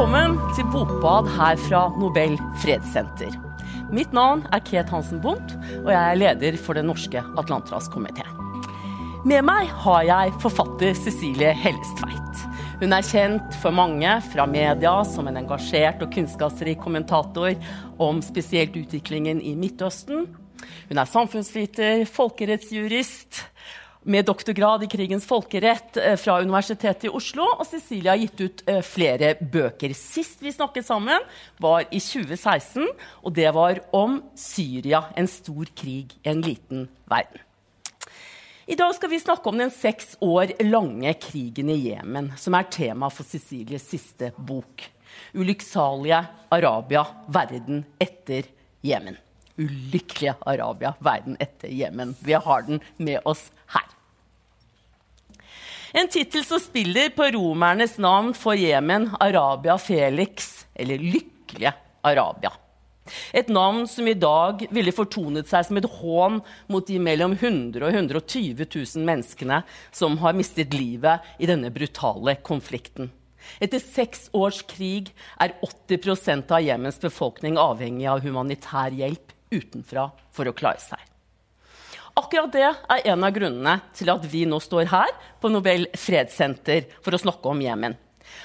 Velkommen til Bokbad her fra Nobel fredssenter. Mitt navn er Ket Hansen Bondt, og jeg er leder for Den norske Atlanterhavskomité. Med meg har jeg forfatter Cecilie Hellestveit. Hun er kjent for mange fra media som en engasjert og kunnskapsrik kommentator om spesielt utviklingen i Midtøsten. Hun er samfunnsviter, folkerettsjurist med doktorgrad i krigens folkerett eh, fra Universitetet i Oslo. Og Cecilie har gitt ut uh, flere bøker. Sist vi snakket sammen, var i 2016, og det var om Syria. En stor krig i en liten verden. I dag skal vi snakke om den seks år lange krigen i Jemen, som er tema for Cecilies siste bok. 'Ulykksalige Arabia verden etter Jemen' ulykkelige Arabia, verden etter Jemen. Vi har den med oss her. En tittel som spiller på romernes navn for Jemen, Arabia Felix, eller Lykkelige Arabia. Et navn som i dag ville fortonet seg som et hån mot de mellom 100 og 120 000 menneskene som har mistet livet i denne brutale konflikten. Etter seks års krig er 80% av Jemens befolkning avhengig av humanitær hjelp utenfra for å klare seg. Akkurat det er en av grunnene til at vi nå står her på Nobel fredssenter for å snakke om Jemen.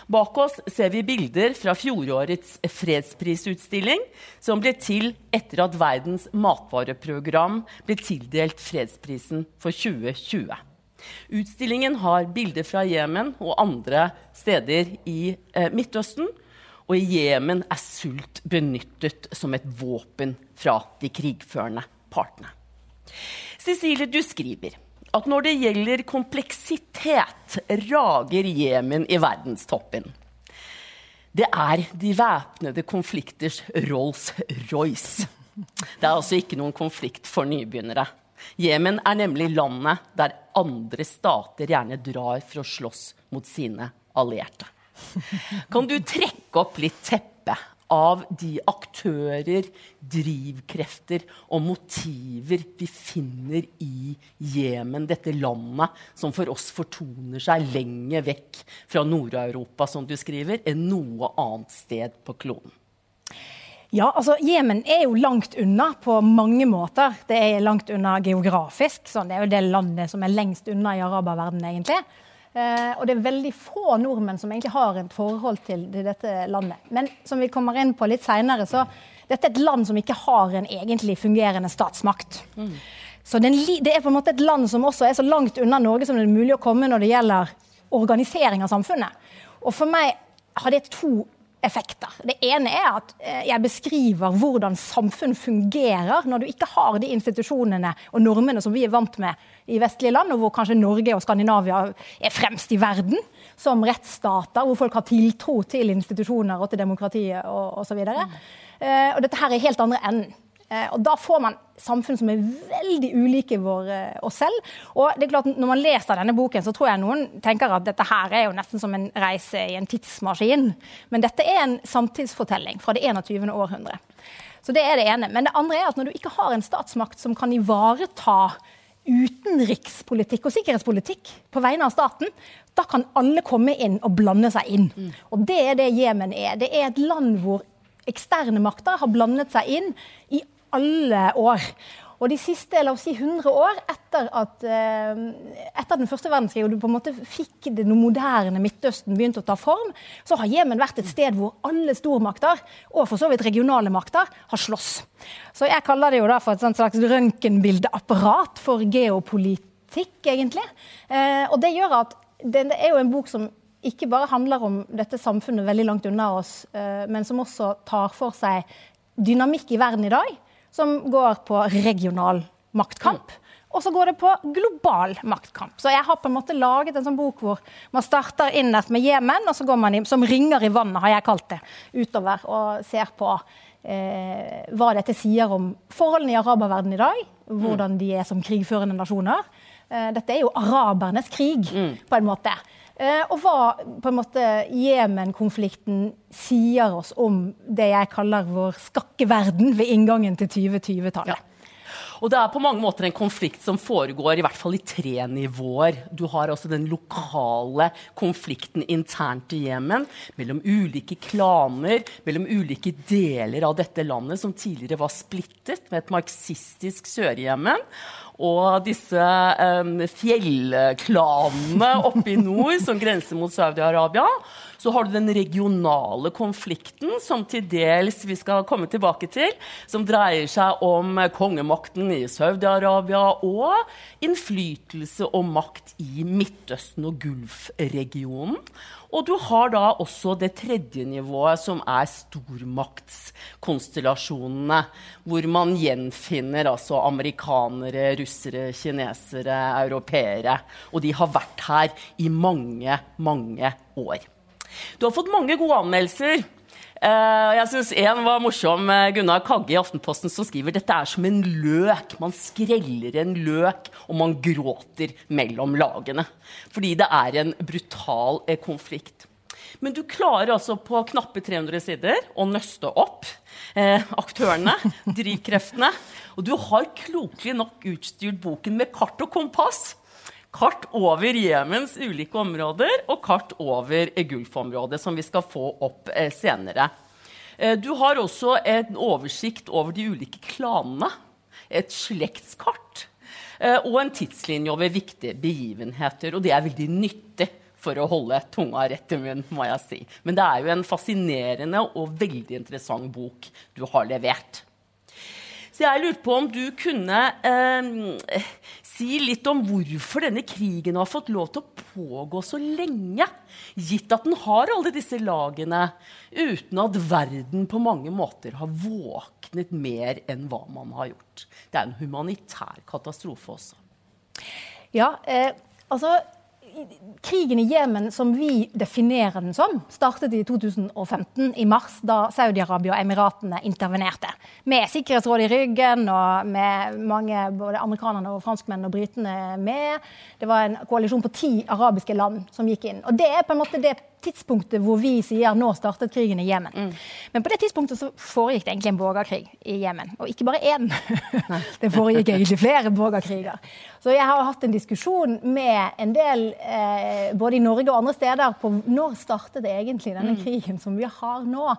Bak oss ser vi bilder fra fjorårets fredsprisutstilling, som ble til etter at Verdens matvareprogram ble tildelt fredsprisen for 2020. Utstillingen har bilder fra Jemen og andre steder i eh, Midtøsten og i Jemen er sult benyttet som et våpen fra de krigførende partene. Cecilie, du skriver at når det gjelder kompleksitet, rager Jemen i verdenstoppen. Det er de væpnede konflikters Rolls-Royce. Det er altså ikke noen konflikt for nybegynnere. Jemen er nemlig landet der andre stater gjerne drar for å slåss mot sine allierte. Kan du trekke opp litt teppe av de aktører, drivkrefter og motiver vi finner i Jemen, dette landet som for oss fortoner seg lenger vekk fra Nord-Europa, som du skriver, enn noe annet sted på kloden? Ja, altså Jemen er jo langt unna på mange måter. Det er langt unna geografisk. Sånn, Det er jo det landet som er lengst unna i araberverdenen, egentlig. Eh, og det er veldig få nordmenn som egentlig har et forhold til, til dette landet. Men som vi kommer inn på litt seinere, så dette er et land som ikke har en egentlig fungerende statsmakt. Mm. Så det er på en måte et land som også er så langt unna Norge som det er mulig å komme når det gjelder organisering av samfunnet. Og for meg har det to effekter. Det ene er at eh, jeg beskriver hvordan samfunn fungerer når du ikke har de institusjonene og normene som vi er vant med i vestlige land, og hvor kanskje Norge og Skandinavia er fremst i verden som rettsstater, hvor folk har tiltro til institusjoner og til demokratiet og osv. Og, så uh, og dette her er helt andre enden. Uh, og da får man samfunn som er veldig ulike vår, uh, oss selv. Og det er klart, når man leser denne boken, så tror jeg noen tenker at dette her er jo nesten som en reise i en tidsmaskin. Men dette er en samtidsfortelling fra det 21. århundre. Så det er det ene. Men det andre er at når du ikke har en statsmakt som kan ivareta utenrikspolitikk og sikkerhetspolitikk på vegne av staten, da kan alle komme inn og blande seg inn. Mm. Og det er det Jemen er. Det er et land hvor eksterne makter har blandet seg inn i alle år. Og de siste la oss si, 100 år etter, at, eh, etter den første verdenskrig, og du på en måte fikk det moderne Midtøsten begynte å ta form, så har Jemen vært et sted hvor alle stormakter, og for så vidt regionale makter, har slåss. Så jeg kaller det jo da for et slags røntgenbildeapparat for geopolitikk, egentlig. Eh, og det gjør at det er jo en bok som ikke bare handler om dette samfunnet veldig langt unna oss, eh, men som også tar for seg dynamikk i verden i dag som går på regional maktkamp. Og så går det på global maktkamp. Så jeg har på en måte laget en sånn bok hvor man starter innerst med Jemen, og så går man i, som ringer i vannet, har jeg kalt det, utover og ser på eh, hva dette sier om forholdene i araberverdenen i dag. Hvordan de er som krigførende nasjoner. Eh, dette er jo arabernes krig, mm. på en måte. Eh, og hva på en måte Jemen-konflikten sier oss om det jeg kaller vår skakkeverden ved inngangen til 2020-tallet. Ja. Og det er på mange måter en konflikt som foregår i hvert fall i tre nivåer. Du har også den lokale konflikten internt i Jemen, mellom ulike klaner, mellom ulike deler av dette landet som tidligere var splittet, med et marxistisk Sør-Jemen. Og disse um, fjellklanene oppe i nord som grenser mot Saudi-Arabia. Så har du den regionale konflikten, som til dels vi skal komme tilbake til, som dreier seg om kongemakten i Saudi-Arabia og innflytelse og makt i Midtøsten og Gulfregionen. Og du har da også det tredje nivået, som er stormaktskonstellasjonene. Hvor man gjenfinner altså amerikanere, russere, kinesere, europeere. Og de har vært her i mange, mange år. Du har fått mange gode anmeldelser. Uh, jeg synes En var morsom. Gunnar Kagge i Aftenposten som skriver dette er som en løk. Man skreller en løk, og man gråter mellom lagene. Fordi det er en brutal eh, konflikt. Men du klarer altså på knappe 300 sider å nøste opp eh, aktørene, drivkreftene. Og du har klokelig nok utstyrt boken med kart og kompass kart over Jemens ulike områder og kart over Gulfområdet, som vi skal få opp eh, senere. Eh, du har også en oversikt over de ulike klanene. Et slektskart. Eh, og en tidslinje over viktige begivenheter. Og det er veldig nyttig for å holde tunga rett i munnen, må jeg si. Men det er jo en fascinerende og veldig interessant bok du har levert. Så jeg lurer på om du kunne eh, si litt om hvorfor denne krigen har fått lov til å pågå så lenge, gitt at den har alle disse lagene, uten at verden på mange måter har våknet mer enn hva man har gjort. Det er en humanitær katastrofe også. Ja, eh, altså krigen i Jemen som vi definerer den som, startet i 2015, i mars, da Saudi-Arabia og Emiratene intervenerte. Med Sikkerhetsrådet i ryggen og med mange, både amerikanerne og franskmennene og britene med. Det var en koalisjon på ti arabiske land som gikk inn. Og det er på en måte det tidspunktet hvor vi sier nå startet krigen i Jemen. Mm. Men på det tidspunktet så foregikk det egentlig en borgerkrig i Jemen. Og ikke bare én. det foregikk egentlig flere borgerkriger. Så jeg har hatt en diskusjon med en del, eh, både i Norge og andre steder, på når startet egentlig denne mm. krigen som vi har nå.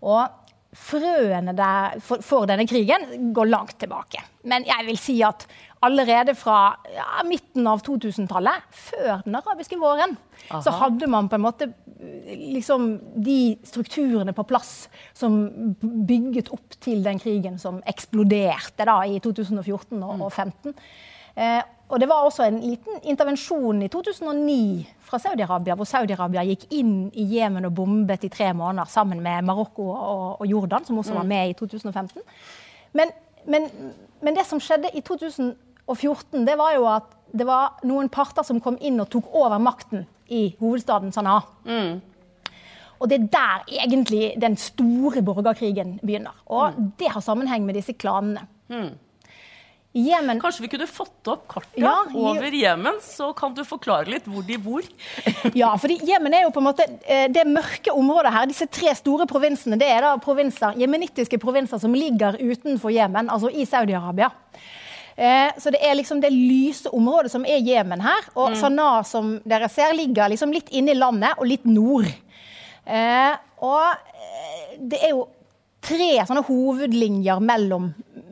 Og frøene der for, for, denne krigen går langt tilbake. Men jeg vil si at allerede fra ja, midten av 2000-tallet, før den arabiske våren, Aha. så hadde man på en måte liksom de strukturene på plass som bygget opp til den krigen som eksploderte da i 2014 og 2015. Eh, og det var også en liten intervensjon i 2009 fra Saudi-Arabia, hvor Saudi-Arabia gikk inn i Jemen og bombet i tre måneder sammen med Marokko og, og Jordan, som også var mm. med i 2015. Men, men, men, det som skjedde i 2014, det var jo at det var noen parter som kom inn og tok over makten i hovedstaden Sanaa. Mm. Og det er der egentlig den store borgerkrigen begynner. Og mm. det har sammenheng med disse klanene. Mm. Jemen. Kanskje vi kunne fått opp kartet ja, over Jemen, så kan du forklare litt hvor de bor? ja, fordi Jemen er jo på en måte eh, det mørke området her. Disse tre store provinsene det er da provinser, jemenittiske provinser som ligger utenfor Jemen, altså i Saudi-Arabia. Eh, så det er liksom det lyse området som er Jemen her. Og mm. Sanaa, som dere ser, ligger liksom litt inne i landet og litt nord. Eh, og det er jo tre sånne hovedlinjer mellom,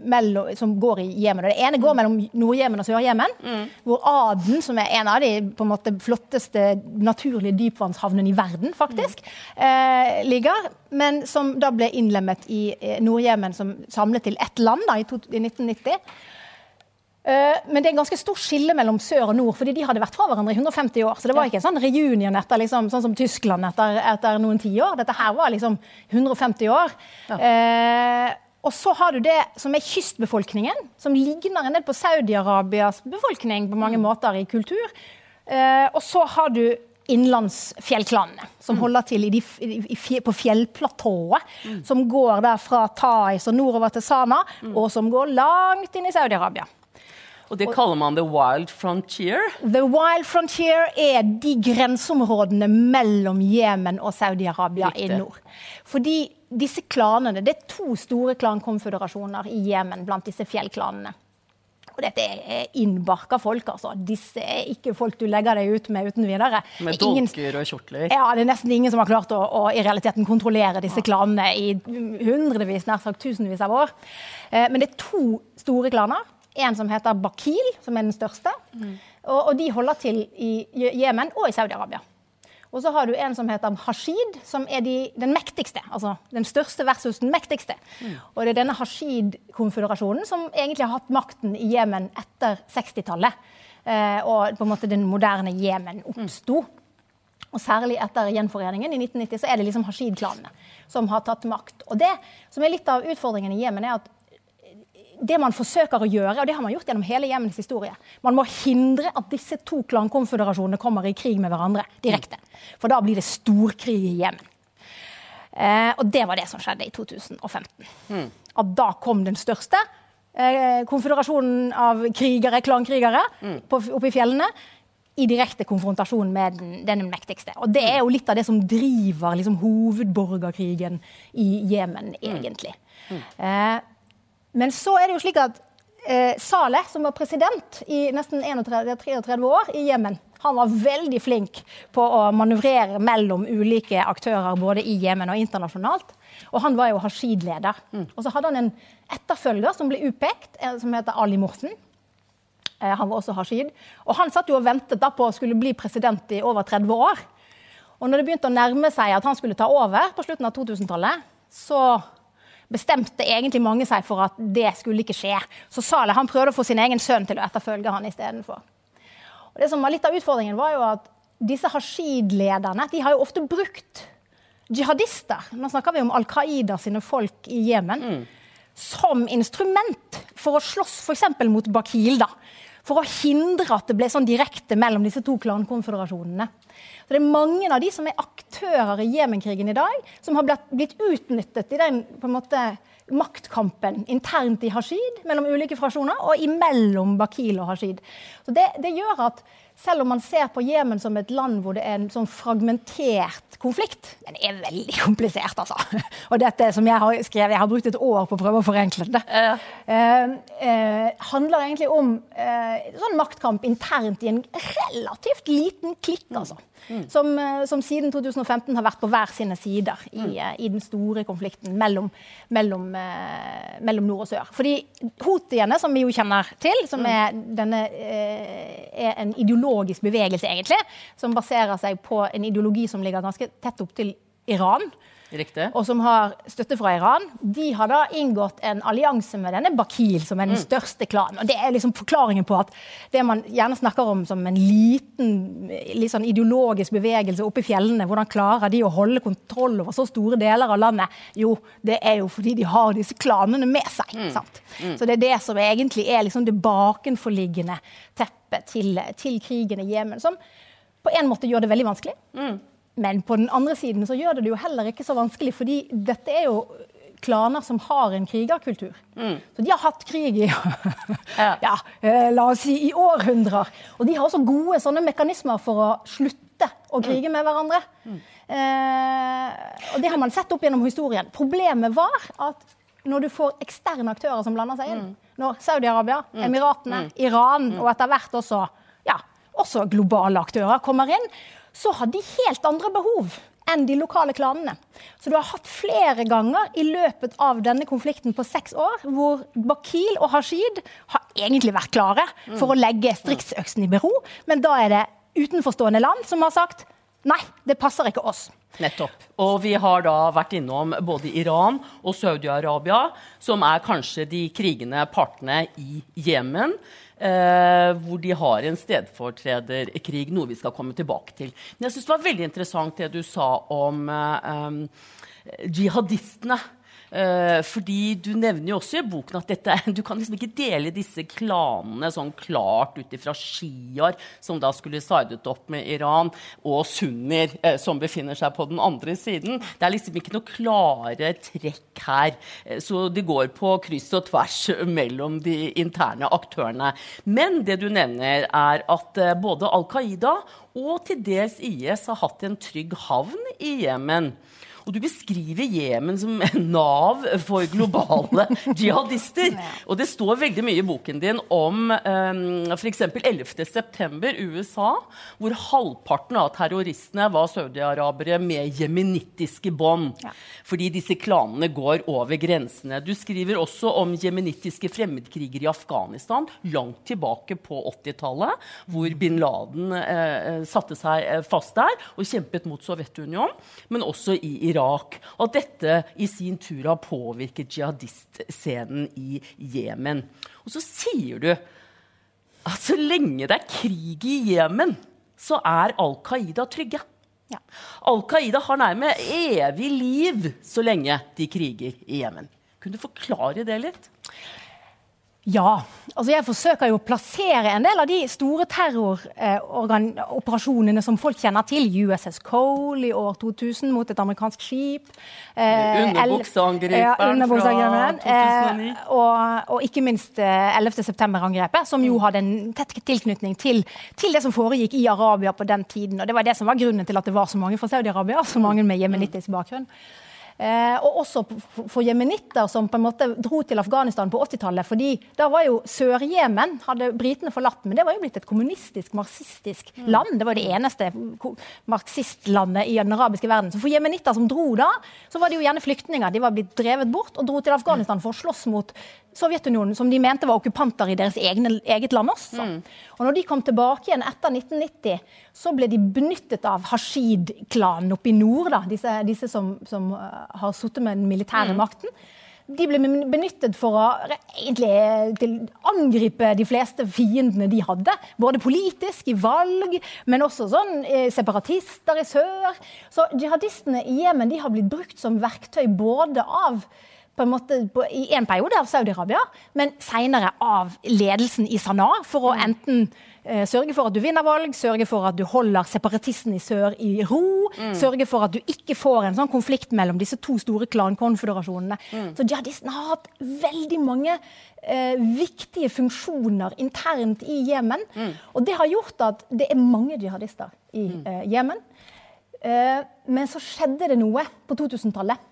mellom, som går i Jemen. Det ene går mellom Nord-Jemen og Sør-Jemen. Mm. Hvor Aden, som er en av de på en måte, flotteste naturlige dypvannshavnene i verden, faktisk, mm. eh, ligger. Men som da ble innlemmet i eh, Nord-Jemen, som samlet til ett land da, i, to, i 1990. Eh, men det er en ganske stor skille mellom sør og nord, fordi de hadde vært fra hverandre i 150 år. Så det var ikke en sånn reunion etter, liksom, sånn som Tyskland etter, etter noen tiår. Dette her var liksom 150 år. Ja. Eh, og så har du det som er kystbefolkningen, som ligner en del på Saudi-Arabias befolkning på mange mm. måter i kultur. Eh, og så har du innlandsfjellklanene, som mm. holder til i de, i, i, på fjellplatået. Mm. Som går der fra Thais og nordover til Sana, mm. og som går langt inn i Saudi-Arabia. Og det kaller man the wild frontier? The wild frontier er de grenseområdene mellom Jemen og Saudi-Arabia i nord. Fordi disse klanene, Det er to store klankonføderasjoner i Jemen blant disse fjellklanene. og dette er innbarka folk, altså. Disse er ikke folk du legger deg ut med uten videre. Med Ingen- dolker og kjortler. ja, det er nesten ingen som har klart å, å i realiteten kontrollere disse klanene i hundrevis, nær sagt tusenvis av år. Eh, men det er to store klaner. En som heter Bakil, som er den største. Og, og de holder til i Je- Jemen og i Saudi-Arabia. Og så har du en som heter Hashid, som er de, den mektigste. Altså den største versus den mektigste. Og det er denne Hashid-konføderasjonen som egentlig har hatt makten i Jemen etter 60-tallet. Eh, og på en måte den moderne Jemen oppsto. Og særlig etter gjenforeningen i 1990 så er det liksom Hashid-klanene som har tatt makt. Og det som er litt av utfordringen i Jemen, er at det man forsøker å gjøre, og det har man gjort gjennom hele Jemens historie Man må hindre at disse to klankonføderasjonene kommer i krig med hverandre direkte. For da blir det storkrig i Jemen. Eh, og det var det som skjedde i 2015. At da kom den største eh, konføderasjonen av krigere, klankrigere på, oppe i fjellene i direkte konfrontasjon med den, den mektigste. Og det er jo litt av det som driver liksom, hovedborgerkrigen i Jemen, egentlig. Eh, men så er det jo slik at eh, Saleh, som var president i nesten 31, 33 år i Jemen, han var veldig flink på å manøvrere mellom ulike aktører både i Jemen og internasjonalt. Og han var jo Hashid-leder. Og så hadde han en etterfølger som ble utpekt, eh, som heter Ali Morsen. Eh, Han var også Hashid. Og han satt jo og ventet da på å skulle bli president i over 30 år. Og når det begynte å nærme seg at han skulle ta over på slutten av 2000-tallet, så bestemte egentlig mange seg for at det skulle ikke skje. Så Saleh han prøvde å få sin egen sønn til å etterfølge han istedenfor. Det som var litt av utfordringen var jo at disse Hashid-lederne de har jo ofte brukt jihadister. Nå snakker vi om Al Qaida sine folk i Jemen. Som instrument for å slåss f.eks. mot Bakil. da. For å hindre at det ble sånn direkte mellom disse to klankonføderasjonene. Så det er mange av de som er aktører i Jemenkrigen i dag, som har blitt, utnyttet i den på en måte, maktkampen internt i Hashid mellom ulike fraksjoner, og imellom Bakil og Hashid. Så det, det gjør at selv om man ser på Jemen som et land hvor det er en sånn fragmentert konflikt Den er veldig komplisert, altså. Og dette som jeg har skrevet, jeg har brukt et år på å prøve å forenkle det. Eh, eh, handler egentlig om eh, sånn maktkamp internt i en relativt liten klikk, altså. Som, eh, som siden 2015 har vært på hver sine sider i, mm. i den store konflikten mellom, mellom, eh, mellom nord og sør. Fordi houthiene, som vi jo kjenner til, som er, denne, eh, er en ideologisk bevegelse, egentlig, som baserer seg på en ideologi som ligger ganske tett opp til Iran Riktig. og som har støtte fra Iran, de har da inngått en allianse med denne Bakil, som er den største klanen. Og Det er liksom forklaringen på at det man gjerne snakker om som en liten litt sånn ideologisk bevegelse oppe i fjellene, hvordan klarer de å holde kontroll over så store deler av landet? Jo, det er jo fordi de har disse klanene med seg. sant? Så det er det som egentlig er liksom det bakenforliggende teppet til, til krigen i Jemen, som på en måte gjør det veldig vanskelig. Men på den andre siden så gjør det det jo heller ikke så vanskelig, fordi dette er jo klaner som har en krigerkultur. Så de har hatt krig i ja. ja, la oss si i århundrer. Og de har også gode sånne mekanismer for å slutte å krige med hverandre. Eh, og det har man sett opp gjennom historien. Problemet var at når du får eksterne aktører som blander seg inn, når Saudi-Arabia, Emiratene, Iran og etter hvert også, ja, også globale aktører kommer inn, så har de helt andre behov enn de lokale klanene. Så du har hatt flere ganger i løpet av denne konflikten på seks år hvor Bakil og Hashid har egentlig vært klare for å legge striksøksen i bero, men da er det utenforstående land som har sagt nei, det passer ikke oss. Nettopp. Og vi har da vært innom både Iran og Saudi-Arabia, som er kanskje de krigende partene i Jemen. Eh, hvor de har en stedfortrederkrig, noe vi skal komme tilbake til. Men jeg syns det var veldig interessant det du sa om eh, em, jihadistene. Eh, fordi du nevner jo også i boken at dette, du kan liksom ikke dele disse klanene sånn klart ut ifra sjiaer, som da skulle sidet opp med Iran, og sunnier, eh, som befinner seg på den andre siden. Det er liksom ikke noe klare trekk her. Eh, så det går på kryss og tvers mellom de interne aktørene. Men det du nevner, er at både Al Qaida og til dels IS har hatt en trygg havn i Jemen. Og du beskriver Jemen som nav for globale jihadister. Og det står veldig mye i boken din om um, f.eks. 11.9. USA, hvor halvparten av terroristene var saudiarabere med jemenittiske bånd. Ja. Fordi disse klanene går over grensene. Du skriver også om jemenittiske fremmedkrigere i Afghanistan langt tilbake på 80-tallet, hvor bin Laden eh, satte seg eh, fast der og kjempet mot Sovjetunionen, men også i Irak. Og at dette i sin tur har påvirket jihadistscenen i Jemen. Og så sier du at så lenge det er krig i Jemen, så er Al Qaida trygge. Ja. Al Qaida har nærmest evig liv så lenge de kriger i Jemen. Kunne du forklare det litt? Ja. altså Jeg forsøker jo å plassere en del av de store terroroperasjonene som folk kjenner til. USS Cole i år 2000 mot et amerikansk skip. Eh, Underbukseangriperen eh, fra 2009. Eh, og, og, ikke minst eh, 11. september-angrepet, som jo hadde en tett tilknytning til, til, det som foregikk i Arabia på den tiden. Og det var det som var grunnen til at det var så mange fra Saudi-Arabia, så mange med jemenittisk bakgrunn. Eh, og også for jemenitter som på en måte dro til Afghanistan på 80-tallet. fordi da var jo Sør-Jemen hadde britene forlatt, men det var jo blitt et kommunistisk, marxistisk mm. land. Det var det eneste marxistlandet i den arabiske verden. Så for jemenitter som dro da, så var de jo gjerne flyktninger. De var blitt drevet bort og dro til Afghanistan for å slåss mot Sovjetunionen, som de mente var okkupanter i deres egne, eget land også. Mm. Og når de kom tilbake igjen etter 1990, så ble de benyttet av Hashid-klanen oppe i nord, da, disse, disse som, som, har sittet med den militære mm. makten. De ble benyttet for å egentlig angripe de fleste fiendene de hadde. Både politisk, i valg, men også sånn eh, separatister i sør. Så jihadistene i Jemen har blitt brukt som verktøy både av på en måte på, i en periode av Saudi-Arabia, men seinere av ledelsen i Sanaa, for å mm. enten eh, sørge for at du vinner valg, sørge for at du holder separatisten i sør i ro, mm. sørge for at du ikke får en sånn konflikt mellom disse to store klankonføderasjonene. Mm. Så jihadistene har hatt veldig mange eh, viktige funksjoner internt i Jemen. Mm. Og det har gjort at det er mange jihadister i mm. eh, Eh, men så skjedde det noe på 2000-tallet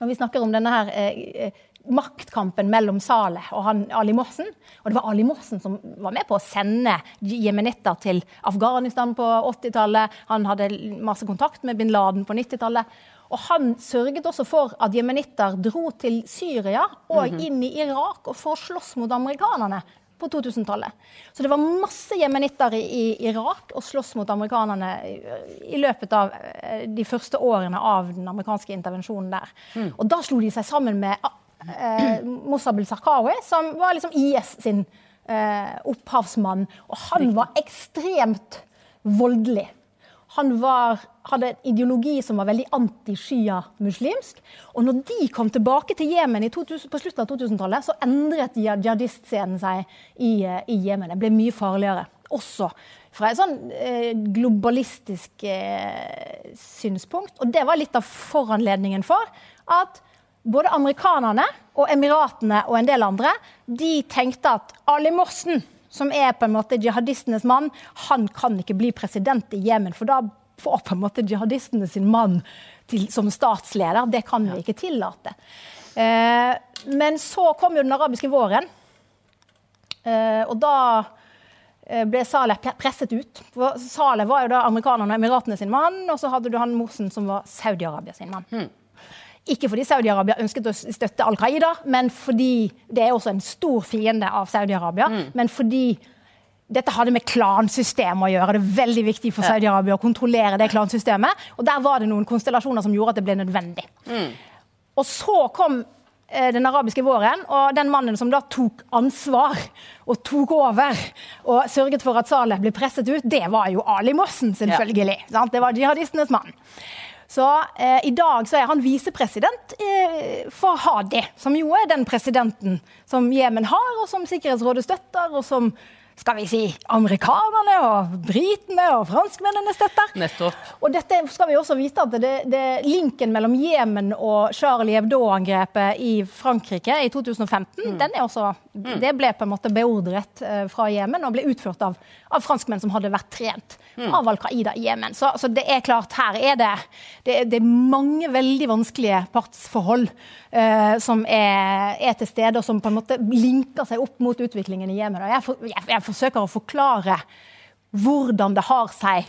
når vi snakker om denne her eh, eh, maktkampen mellom Saleh og han, Ali Morsen. Og det var Ali Morsen som var med på å sende jemenitter til Afghanistan på 80-tallet. Han hadde masse kontakt med bin Laden på 90-tallet. Og han sørget også for at jemenitter dro til Syria og mm -hmm. inn i Irak og for å slåss mot amerikanerne på 2000-tallet. Så det var masse jemenitter i, Irak og slåss mot amerikanerne i, i, løpet av eh, de første årene av den amerikanske intervensjonen der. Mm. Og da slo de seg sammen med eh, Mossab el-Sarkawi, som var liksom IS sin eh, opphavsmann. Og han var ekstremt voldelig. Han var, hadde en ideologi som var veldig anti-shia-muslimsk. Og når de kom tilbake til Jemen på slutten av 2000-tallet, så endret jihadistscenen seg i, eh, i Jemen. Det ble mye farligere. Også fra et sånn eh, globalistisk eh, synspunkt. Og det var litt av foranledningen for at både amerikanerne og Emiratene og en del andre de tenkte at Ali Morsen som er på en måte jihadistenes mann, han kan ikke bli president i Jemen. For da får på en måte jihadistene sin mann til, som statsleder. Det kan vi ikke tillate. Eh, men så kom jo den arabiske våren. Eh, og da eh, ble Saleh presset ut. For Saleh var jo da amerikanerne og Emiratene sin mann, og så hadde du han Morsen som var Saudi-Arabia sin mann. Hmm. Ikke fordi Saudi-Arabia ønsket å støtte Al Qaida, men fordi det er også en stor fiende av Saudi-Arabia. Mm. Men fordi dette hadde med klansystemet å gjøre. Det er veldig viktig for Saudi-Arabia å kontrollere det klansystemet. Og der var det noen konstellasjoner som gjorde at det ble nødvendig. Mm. Og så kom eh, den arabiske våren, og den mannen som da tok ansvar og tok over og sørget for at Saleh ble presset ut, det var jo Ali Mossen, selvfølgelig. Ja. Det var jihadistenes mann. Så eh, i dag så er han visepresident eh, for Hadi, som jo er den presidenten som Jemen har, og som Sikkerhetsrådet støtter, og som skal vi si, amerikanerne og britene og franskmennene støtter. Nettopp. Og dette skal vi også vite at det, det, linken mellom Jemen og Charlie Hebdo-angrepet i Frankrike i 2015, mm. den er også, mm. det ble på en måte beordret uh, fra Jemen og ble utført av, av franskmenn som hadde vært trent. Av Al Qaida i Jemen. Så, så, det er klart, her er det, det, det er mange veldig vanskelige partsforhold uh, som er, er, til stede, og som på en måte linker seg opp mot utviklingen i Jemen. Jeg, for, jeg, jeg forsøker å forklare hvordan det har seg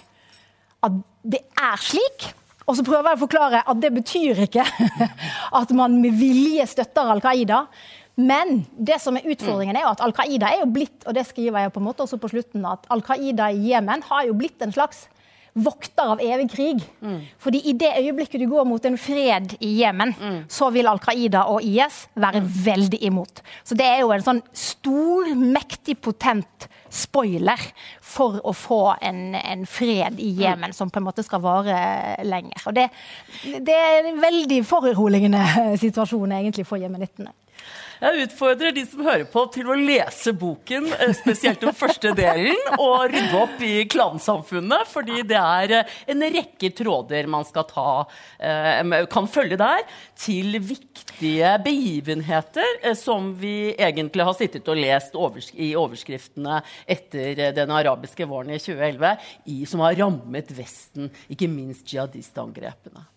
at det er slik. Og så prøver jeg å forklare at det betyr ikke at man med vilje støtter Al Qaida. Men det som er utfordringen er jo at Al Qaida er jo blitt og det skriver jeg på en måte også på slutten, at Al Qaida i Jemen har jo blitt en slags vokter av evig krig. Mm. Fordi i det øyeblikket du går mot en fred i Jemen, mm. så vil Al Qaida og IS være mm. veldig imot. Så det er jo en sånn stor, mektig, potent spoiler for å få en, en fred i Jemen som på en måte skal vare lenger. Og det, det er en veldig foruroligende situasjon egentlig for jemenittene. Jeg utfordrer de som hører på, til å lese boken, eh, spesielt den første delen, og rydde opp i klansamfunnet, fordi det er eh, en rekke tråder man skal ta, eh, kan følge der, til viktige begivenheter som vi egentlig har sittet og lest i overskriftene etter den arabiske våren i 2011, som har rammet Vesten, ikke minst jihadistangrepene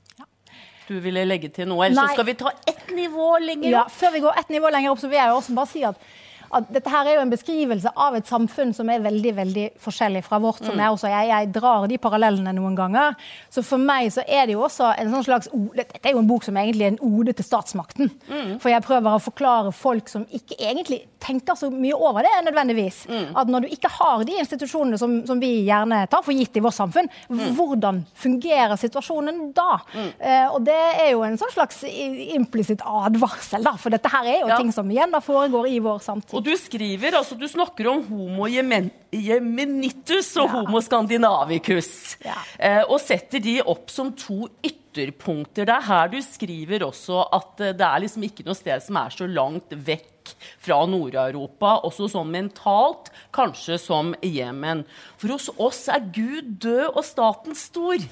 du ville legge til noe? Eller så skal vi ta ett nivå lenger opp? Ja, før vi går ett nivå lenger opp, så vil jeg også bare si at at dette her er jo en beskrivelse av et samfunn som er veldig veldig forskjellig fra vårt. som mm. er også, jeg, jeg, drar de parallellene noen ganger. Så for meg så er det jo også en sånn slags Dette er jo en bok som egentlig er en ode til statsmakten. Mm. For jeg prøver å forklare folk som ikke egentlig tenker så mye over det nødvendigvis. Mm. At når du ikke har de institusjonene som, som, vi gjerne tar for gitt i vårt samfunn, mm. hvordan fungerer situasjonen da? Eh, og det er jo en sånn slags implisitt advarsel, da. For dette her er jo ja. ting som igjen da foregår i vår samtid. Og du skriver, altså du snakker om homo jemenitus og ja. homo scandinavicus. Ja. Eh, og setter de opp som to ytterpunkter. Det er her du skriver også at eh, det er liksom ikke noe sted som er så langt vekk fra Nord-Europa, også sånn mentalt, kanskje som Jemen. For hos oss er Gud død og staten stor.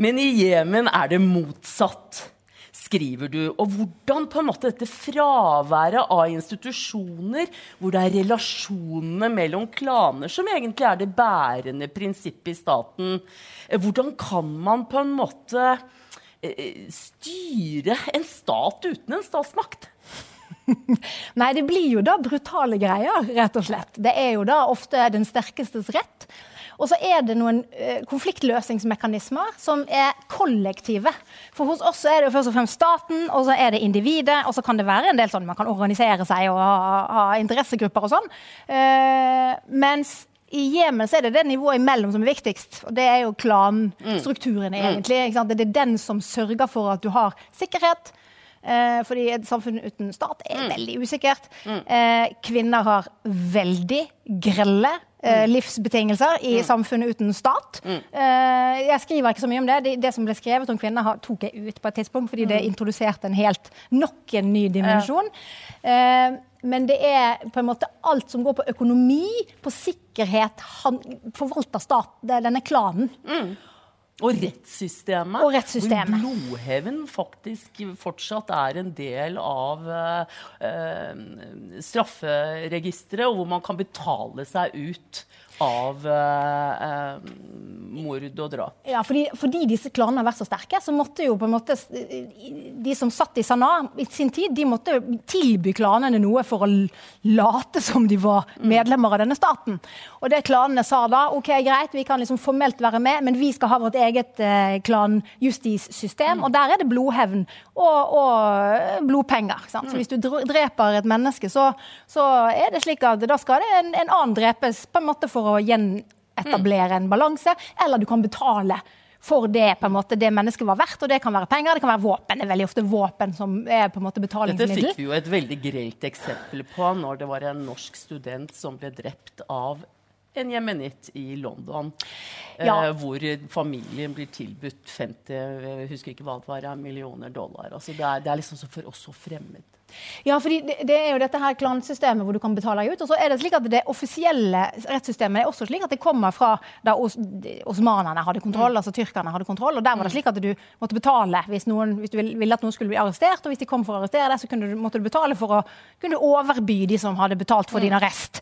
Men i Jemen er det motsatt skriver du. Og hvordan på en måte dette fraværet av institusjoner, hvor det er relasjonene mellom klaner som egentlig er det bærende prinsippet i staten, eh, hvordan kan man på en måte eh, styre en stat uten en statsmakt? Nei, det blir jo da brutale greier, rett og slett. Det er jo da ofte den sterkestes rett. Og så er det noen eh, konfliktløsningsmekanismer som er kollektive. For hos oss er det jo først og fremst staten, og så er det individet. Og så kan det være en del sånn man kan organisere seg og ha, ha interessegrupper og sånn. Uh, mens i Jemen er det det nivået imellom som er viktigst. og Det er jo klanstrukturene, mm. egentlig. Det er den som sørger for at du har sikkerhet. Eh, fordi et samfunn uten stat er mm. veldig usikkert. Mm. Eh, kvinner har veldig grelle eh, livsbetingelser i mm. samfunnet uten stat. Mm. Eh, jeg skriver ikke så mye om det. det. det. som ble skrevet om kvinner, har, tok jeg ut på et tidspunkt fordi det mm. introduserte en helt nok en ny dimensjon. Eh, men det er på en måte alt som går på økonomi, på sikkerhet, han, forvalter stat, denne klanen. Mm. Og rettssystemet. Og rettssystemet. Hvor blodhevn faktisk fortsatt er en del av uh, strafferegisteret, og hvor man kan betale seg ut av eh, eh, mord og drap. Ja, fordi, fordi, disse klanene har vært så sterke, så måtte jo på en måte De som satt i Sanaa i sin tid, de måtte tilby klanene noe for å late som de var mm. medlemmer av denne staten. Og det klanene sa da, ok, greit, vi kan liksom formelt være med, men vi skal ha vårt eget eh, klanjustissystem, mm. og der er det blodhevn og, og eh, blodpenger. Sant? Så mm. hvis du dreper et menneske, så, så, er det slik at da skal det en, en annen drepes på en måte for å gjenetablere en balanse, eller du kan betale for det på en måte, det mennesket var verdt. Og det kan være penger, det kan være våpen. Det er veldig ofte våpen som er på en måte betalingsmiddel. Dette fikk vi jo et veldig grelt eksempel på når det var en norsk student som ble drept av en jemenitt i London. Ja. Eh, hvor familien blir tilbudt 50 jeg husker ikke hva det var, millioner dollar. Altså det, er, det er liksom for oss så fremmed. Ja, fordi det, det, er jo dette her klansystemet hvor du kan betale deg ut. Og så er det slik at det offisielle rettssystemet er også slik at det kommer fra da os osmanerne hadde kontroll, mm. altså tyrkerne hadde kontroll. Og der var det mm. slik at du måtte betale hvis, noen, hvis du ville at noen skulle bli arrestert. Og hvis de kom for å arrestere deg, så du, måtte du betale for å kunne overby de som hadde betalt for mm. din arrest.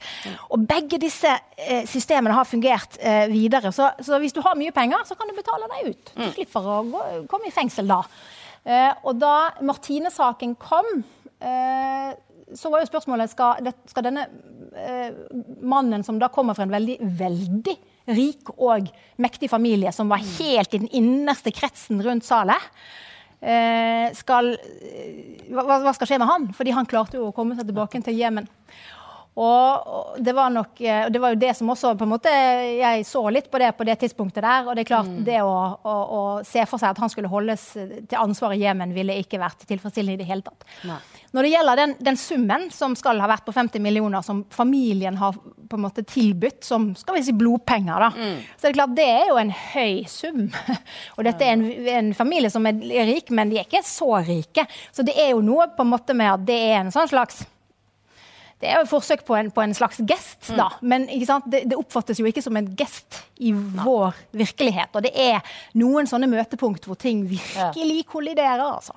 Og begge disse eh, systemene har fungert eh, videre. Så, så, hvis du har mye penger, så kan du betale deg ut. Du slipper å gå, komme i fengsel da. Eh, og da Martine-saken kom så var jo spørsmålet skal, skal denne eh, mannen som da kommer fra en veldig, veldig rik og mektig familie, som var helt i den innerste kretsen rundt Saleh eh, skal, hva, hva, skal skje med han? Fordi han klarte jo å komme seg tilbake til Jemen. Og det var nok det var jo det som også på en måte Jeg så litt på det på det tidspunktet der. Og det er klart, mm. det å, å, å, se for seg at han skulle holdes til ansvar i Jemen, ville ikke vært tilfredsstillende i det hele tatt. Nei. Når det gjelder den, den, summen som skal ha vært på 50 millioner, som familien har på en måte tilbudt som skal vi si blodpenger, da, mm. så er det klart det er jo en høy sum. Og dette er en, en, familie som er rik, men de er ikke så rike. Så det er jo noe på en måte med at det er en sånn slags det er jo et forsøk på en, på en slags gest, mm. da. Men det, det, oppfattes jo ikke som en gest i Nei. vår virkelighet. Og det er noen sånne møtepunkt hvor ting virkelig kolliderer. altså.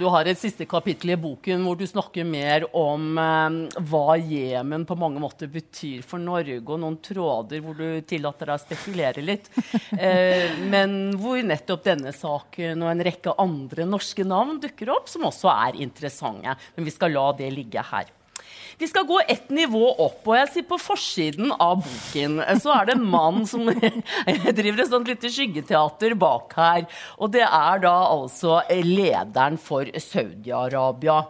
Du har et siste kapittel i boken hvor du snakker mer om eh, hva Jemen på mange måter betyr for Norge, og noen tråder hvor du tillater deg å spekulere litt. eh, men hvor nettopp denne saken og en rekke andre norske navn dukker opp, som også er interessante. Men vi skal la det ligge her. Vi skal gå ett nivå opp. og jeg sier På forsiden av boken så er det en mann som driver et sånt lite skyggeteater bak her. Og det er da altså lederen for Saudi-Arabia.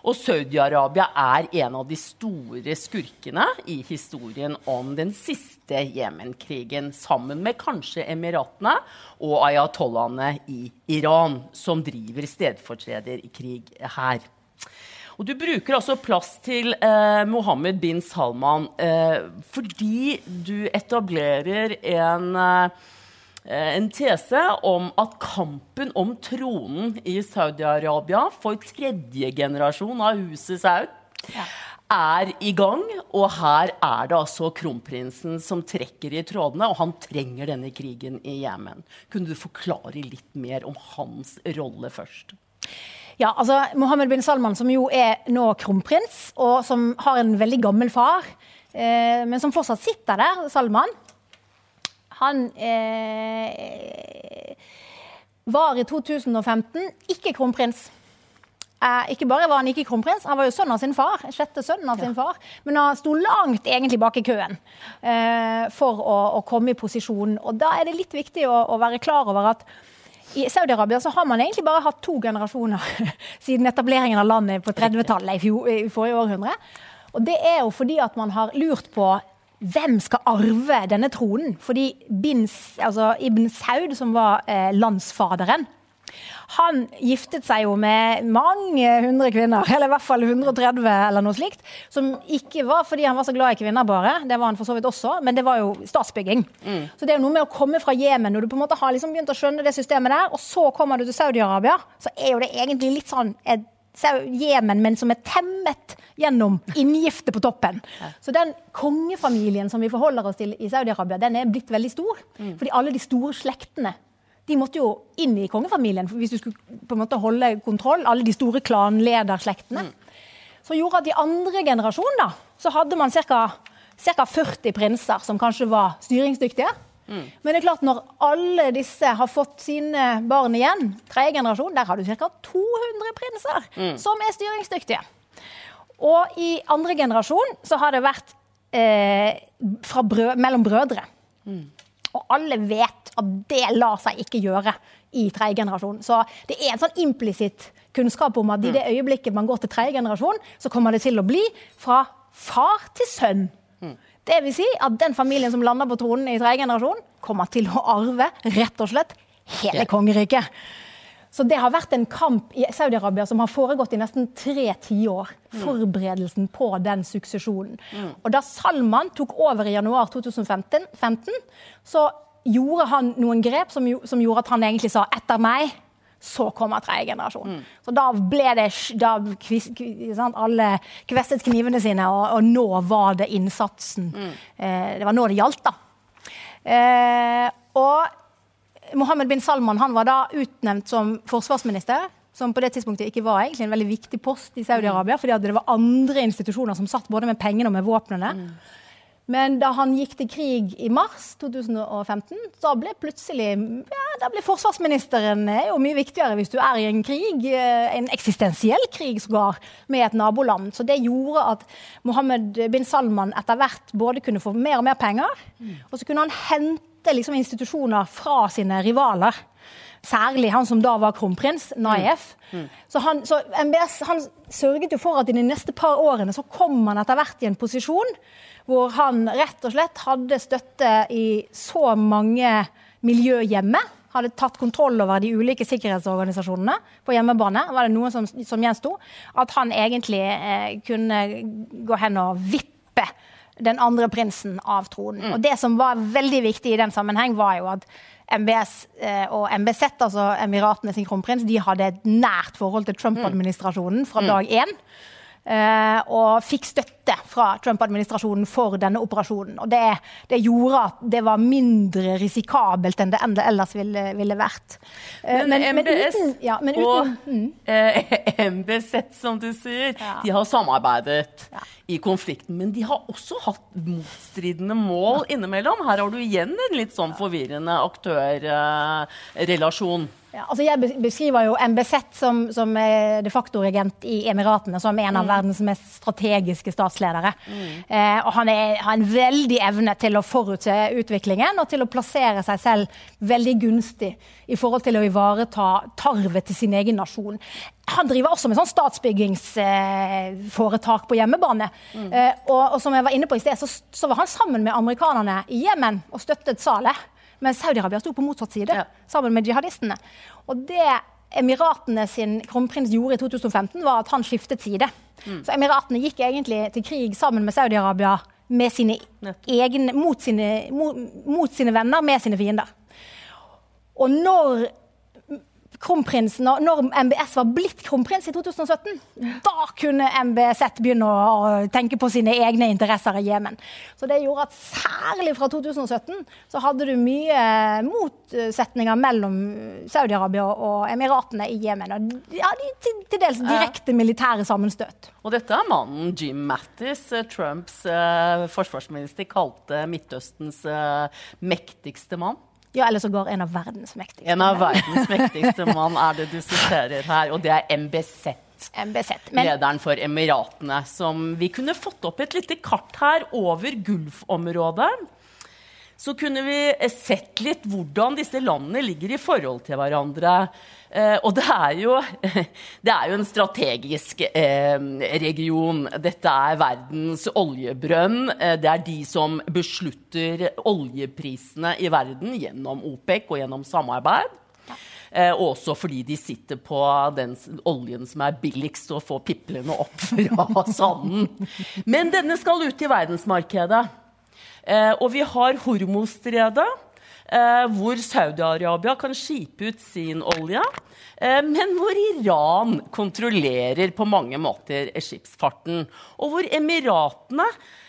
Og Saudi-Arabia er en av de store skurkene i historien om den siste Jemen-krigen, sammen med kanskje Emiratene og ayatollahene i Iran, som driver stedfortrederkrig her. Og du bruker altså plass til eh, Mohammed bin Salman eh, fordi du etablerer en, eh, en tese om at kampen om tronen i Saudi-Arabia for tredje generasjon av huset Saud ja. er i gang. Og her er det altså kronprinsen som trekker i trådene, og han trenger denne krigen i Jemen. Kunne du forklare litt mer om hans rolle først? Ja, altså Mohammed bin Salman, som jo er nå kronprins, og som har en veldig gammel far, eh, men som fortsatt sitter der, Salman, han eh, var i 2015 ikke kronprins. Eh, ikke bare var han ikke kronprins, han var jo sønn av sin far. sjette sønnen av sin far, Men han sto langt egentlig bak i køen eh, for å, å, komme i posisjon. Og da er det litt viktig å, å være klar over at i Saudi-Arabia så har man egentlig bare hatt to generasjoner siden etableringen av landet på 30-tallet i, i, forrige århundre. Og det er jo fordi at man har lurt på hvem skal arve denne tronen? Fordi Bin, altså Ibn Saud, som var eh, landsfaderen, han giftet seg jo med mange hundre kvinner, eller i hvert fall 130 eller noe slikt. Som ikke var fordi han var så glad i kvinner bare, det var han for så vidt også, men det var jo statsbygging. Mm. Så det er jo noe med å komme fra Jemen, når du på en måte har liksom begynt å skjønne det systemet der, og så kommer du til Saudi-Arabia, så er jo det egentlig litt sånn et Jemen, men som er temmet gjennom inngifte på toppen. Så den kongefamilien som vi forholder oss til i Saudi-Arabia, den er blitt veldig stor. Mm. Fordi alle de store slektene de måtte jo inn i kongefamilien hvis du skulle på en måte holde kontroll. Alle de store klanlederslektene. Mm. Så gjorde at i andre generasjon da, så hadde man ca. 40 prinser som kanskje var styringsdyktige. Mm. Men det er klart når alle disse har fått sine barn igjen, tredje generasjon, der har du ca. 200 prinser mm. som er styringsdyktige. Og i andre generasjon så har det vært eh, brød, mellom brødre. Mm. Og alle vet at det lar seg ikke gjøre i tredje generasjon. Så det er en sånn implisitt kunnskap om at i det øyeblikket man går til tredje generasjon, så kommer det til å bli fra far til sønn. Det vil si at den familien som lander på tronen i tredje generasjon, kommer til å arve rett og slett hele kongeriket. Så det har vært en kamp i Saudi-Arabia som har foregått i nesten tre tiår. Mm. Forberedelsen på den suksesjonen. Mm. Og da Salman tok over i januar 2015, 15, så gjorde han noen grep som, som, gjorde at han egentlig sa 'etter meg'. så kommer tredje generasjon. Mm. Så da ble det da kvis, sant, Alle kvestet knivene sine, og, og, nå var det innsatsen. Mm. Eh, det var nå det gjaldt, da. Eh, og Mohammed bin Salman han var da utnevnt som forsvarsminister. Som på det tidspunktet ikke var egentlig en veldig viktig post i Saudi-Arabia. fordi det var andre institusjoner som satt både med pengene og med våpnene. Mm. Men da han gikk til krig i mars 2015, da ble plutselig ja, da ble forsvarsministeren er jo mye viktigere hvis du er i en krig, eh, en eksistensiell krig sågar, med et naboland. Så det gjorde at Mohammed bin Salman etter hvert både kunne få mer og mer penger, og så kunne han hente liksom, institusjoner fra sine rivaler. Særlig han som da var kronprins, Naif. Mm. Mm. Så, han, så MBS han sørget jo for at i de neste par årene så kom han etter hvert i en posisjon hvor han rett og slett hadde støtte i så mange miljø hjemme. Hadde tatt kontroll over de ulike sikkerhetsorganisasjonene på hjemmebane. var det noe som, som gjensto. At han egentlig eh, kunne gå hen og vippe den andre prinsen av tronen. Mm. Og det som var veldig viktig i den sammenheng, var jo at MBS eh, og MBZ, altså Emiratene sin kronprins, de hadde et nært forhold til Trump-administrasjonen fra mm. dag én. Uh, og fikk støtte fra Trump-administrasjonen for denne operasjonen. Og det, det, gjorde at det var mindre risikabelt enn det, enda ellers ville, ville vært. Uh, men, men, MBS men uten, ja, men uten, og mm. eh, MBZ, som du sier, ja. de har samarbeidet ja. i konflikten. Men de har også hatt motstridende mål innimellom. Her har du igjen en litt sånn forvirrende aktørrelasjon. Ja, altså jeg beskriver jo MBZ som, som de facto-regent i Emiratene som en av mm. verdens mest strategiske statsledere. Mm. Eh, og han er, har en veldig evne til å forutse utviklingen og til å plassere seg selv veldig gunstig i forhold til å ivareta tarvet til sin egen nasjon. Han driver også med sånn statsbyggingsforetak på hjemmebane. Mm. Eh, og, og, som jeg var inne på i sted, så, så var han sammen med amerikanerne i Jemen og støttet Saleh. Men Saudi-Arabia sto på motsatt side, ja. sammen med jihadistene. Og det Emiratene sin kronprins gjorde i 2015, var at han skiftet side. Mm. Så Emiratene gikk egentlig til krig sammen med Saudi-Arabia mot, sine, mot, mot sine venner, med sine fiender. Og når kronprinsen, når MBS var blitt kronprins i 2017, da kunne MBZ begynne å tenke på sine egne interesser i Jemen. Så det gjorde at særlig fra 2017 så hadde du mye motsetninger mellom Saudi-Arabia og Emiratene i Jemen. Og ja, de til, til dels direkte militære sammenstøt. Og dette er mannen Jim Mattis, eh, Trumps eh, forsvarsminister, kalte Midtøstens eh, mektigste mann. Ja, eller sågar en av verdens mektigste. En av verdens mektigste mann er det du siterer her, og det er MBZ. MBZ. Men... Lederen for Emiratene. Som vi kunne fått opp et lite kart her over Gulf-området. Så kunne vi sett litt hvordan disse landene ligger i forhold til hverandre. Eh, og det er, jo, det er jo en strategisk eh, region. Dette er verdens oljebrønn. Eh, det er de som beslutter oljeprisene i verden gjennom OPEC og gjennom samarbeid. Eh, også fordi de sitter på den oljen som er billigst å få piplene opp fra sanden. Men denne skal ut i verdensmarkedet. Eh, og vi har Hormostredet eh, hvor Saudi-Arabia kan skipe ut sin olje, eh, men hvor Iran kontrollerer på mange måter skipsfarten. Og hvor Emiratene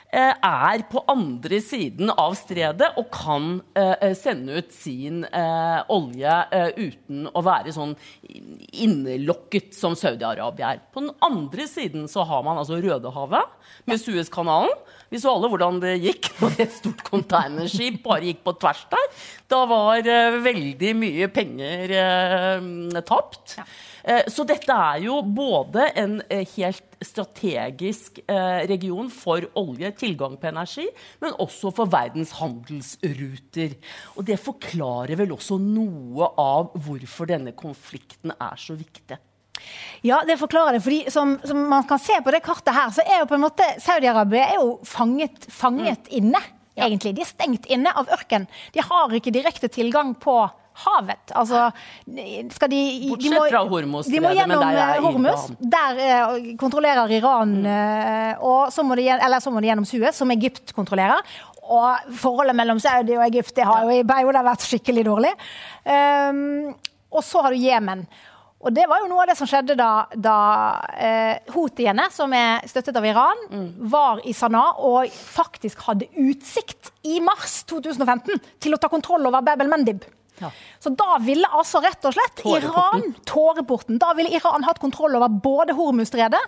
eh, er på andre siden av stredet og kan eh, sende ut sin eh, olje uten å være sånn innelokket som Saudi-Arabia er. På den andre siden så har man altså Rødehavet med Suezkanalen. Vi så alle hvordan det gikk når et stort containerskip bare gikk på tvers der. Da var uh, veldig mye penger uh, tapt. Ja. Uh, så dette er jo både en helt strategisk region for olje, tilgang på energi, men også for verdens handelsruter. Og det forklarer vel også noe av hvorfor denne konflikten er så viktig. Ja, det forklarer det. fordi som, som, man kan se på det kartet her, så er jo på en måte Saudi-Arabia er jo fanget, fanget mm. inne. egentlig. De er stengt inne av ørken. De har ikke direkte tilgang på havet. Altså, skal de, Bortsett de må, fra Hormuz. De må gjennom eh, Hormuz. Der uh, kontrollerer Iran mm. uh, og så må de, Eller så må de gjennom Suez, som Egypt kontrollerer. Og forholdet mellom Saudi og Egypt det har jo i perioder vært skikkelig dårlig. Um, og så har du Jemen. Og det var jo noe av det som skjedde da, da eh, houthiene, som er støttet av Iran, var i Sanaa og faktisk hadde utsikt i mars 2015 til å ta kontroll over Bebel Mendib. Ja. Så da ville altså rett og slett Iran Tåreporten. Da ville Iran hatt kontroll over både Hormuzstredet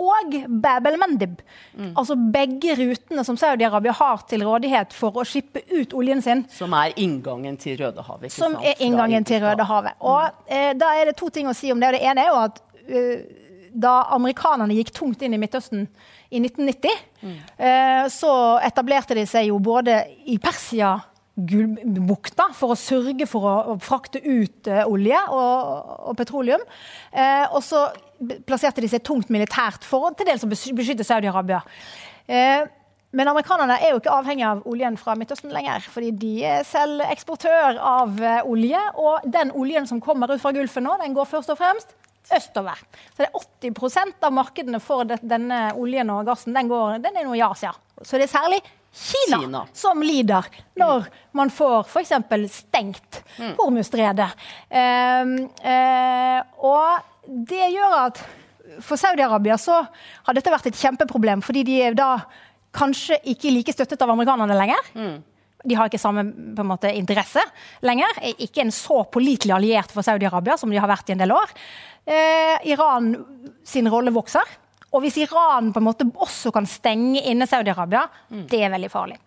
og Bab el-Mendib. Mm. Altså begge rutene som Saudi-Arabia har til rådighet for å skippe ut oljen sin Som er inngangen til Rødehavet. som sant? er inngangen til Rødehavet. Og eh, da er det to ting å si om det. Det ene er jo at uh, da amerikanerne gikk tungt inn i Midtøsten i 1990, eh, så etablerte de seg jo både i Persia Gulbukta for å sørge for å, å frakte ut eh, olje og, og petroleum. Eh, og så plasserte de seg tungt militært for til dels å besky- beskytte Saudi-Arabia. Eh, men amerikanerne er jo ikke avhengig av oljen fra Midtøsten lenger. fordi de er selv eksportør av eh, olje. Og den oljen som kommer ut fra Gulfen nå, den går først og fremst østover. Så det er 80% av markedene for denne oljen og gassen den, går, den er nå i Asia. Så det er særlig Kina, Kina. som lider når man får f.eks. stengt Hormuzstredet. Eh, eh, og det gjør at for Saudi-Arabia så har dette vært et kjempeproblem, fordi de er da kanskje ikke like støttet av amerikanerne lenger. De har ikke samme på en måte, interesse lenger. Er Ikke en så pålitelig alliert for Saudi-Arabia som de har vært i en del år. Eh, Iran sin rolle vokser. Og hvis Iran på en måte også kan stenge inne Saudi-Arabia, det er veldig farlig.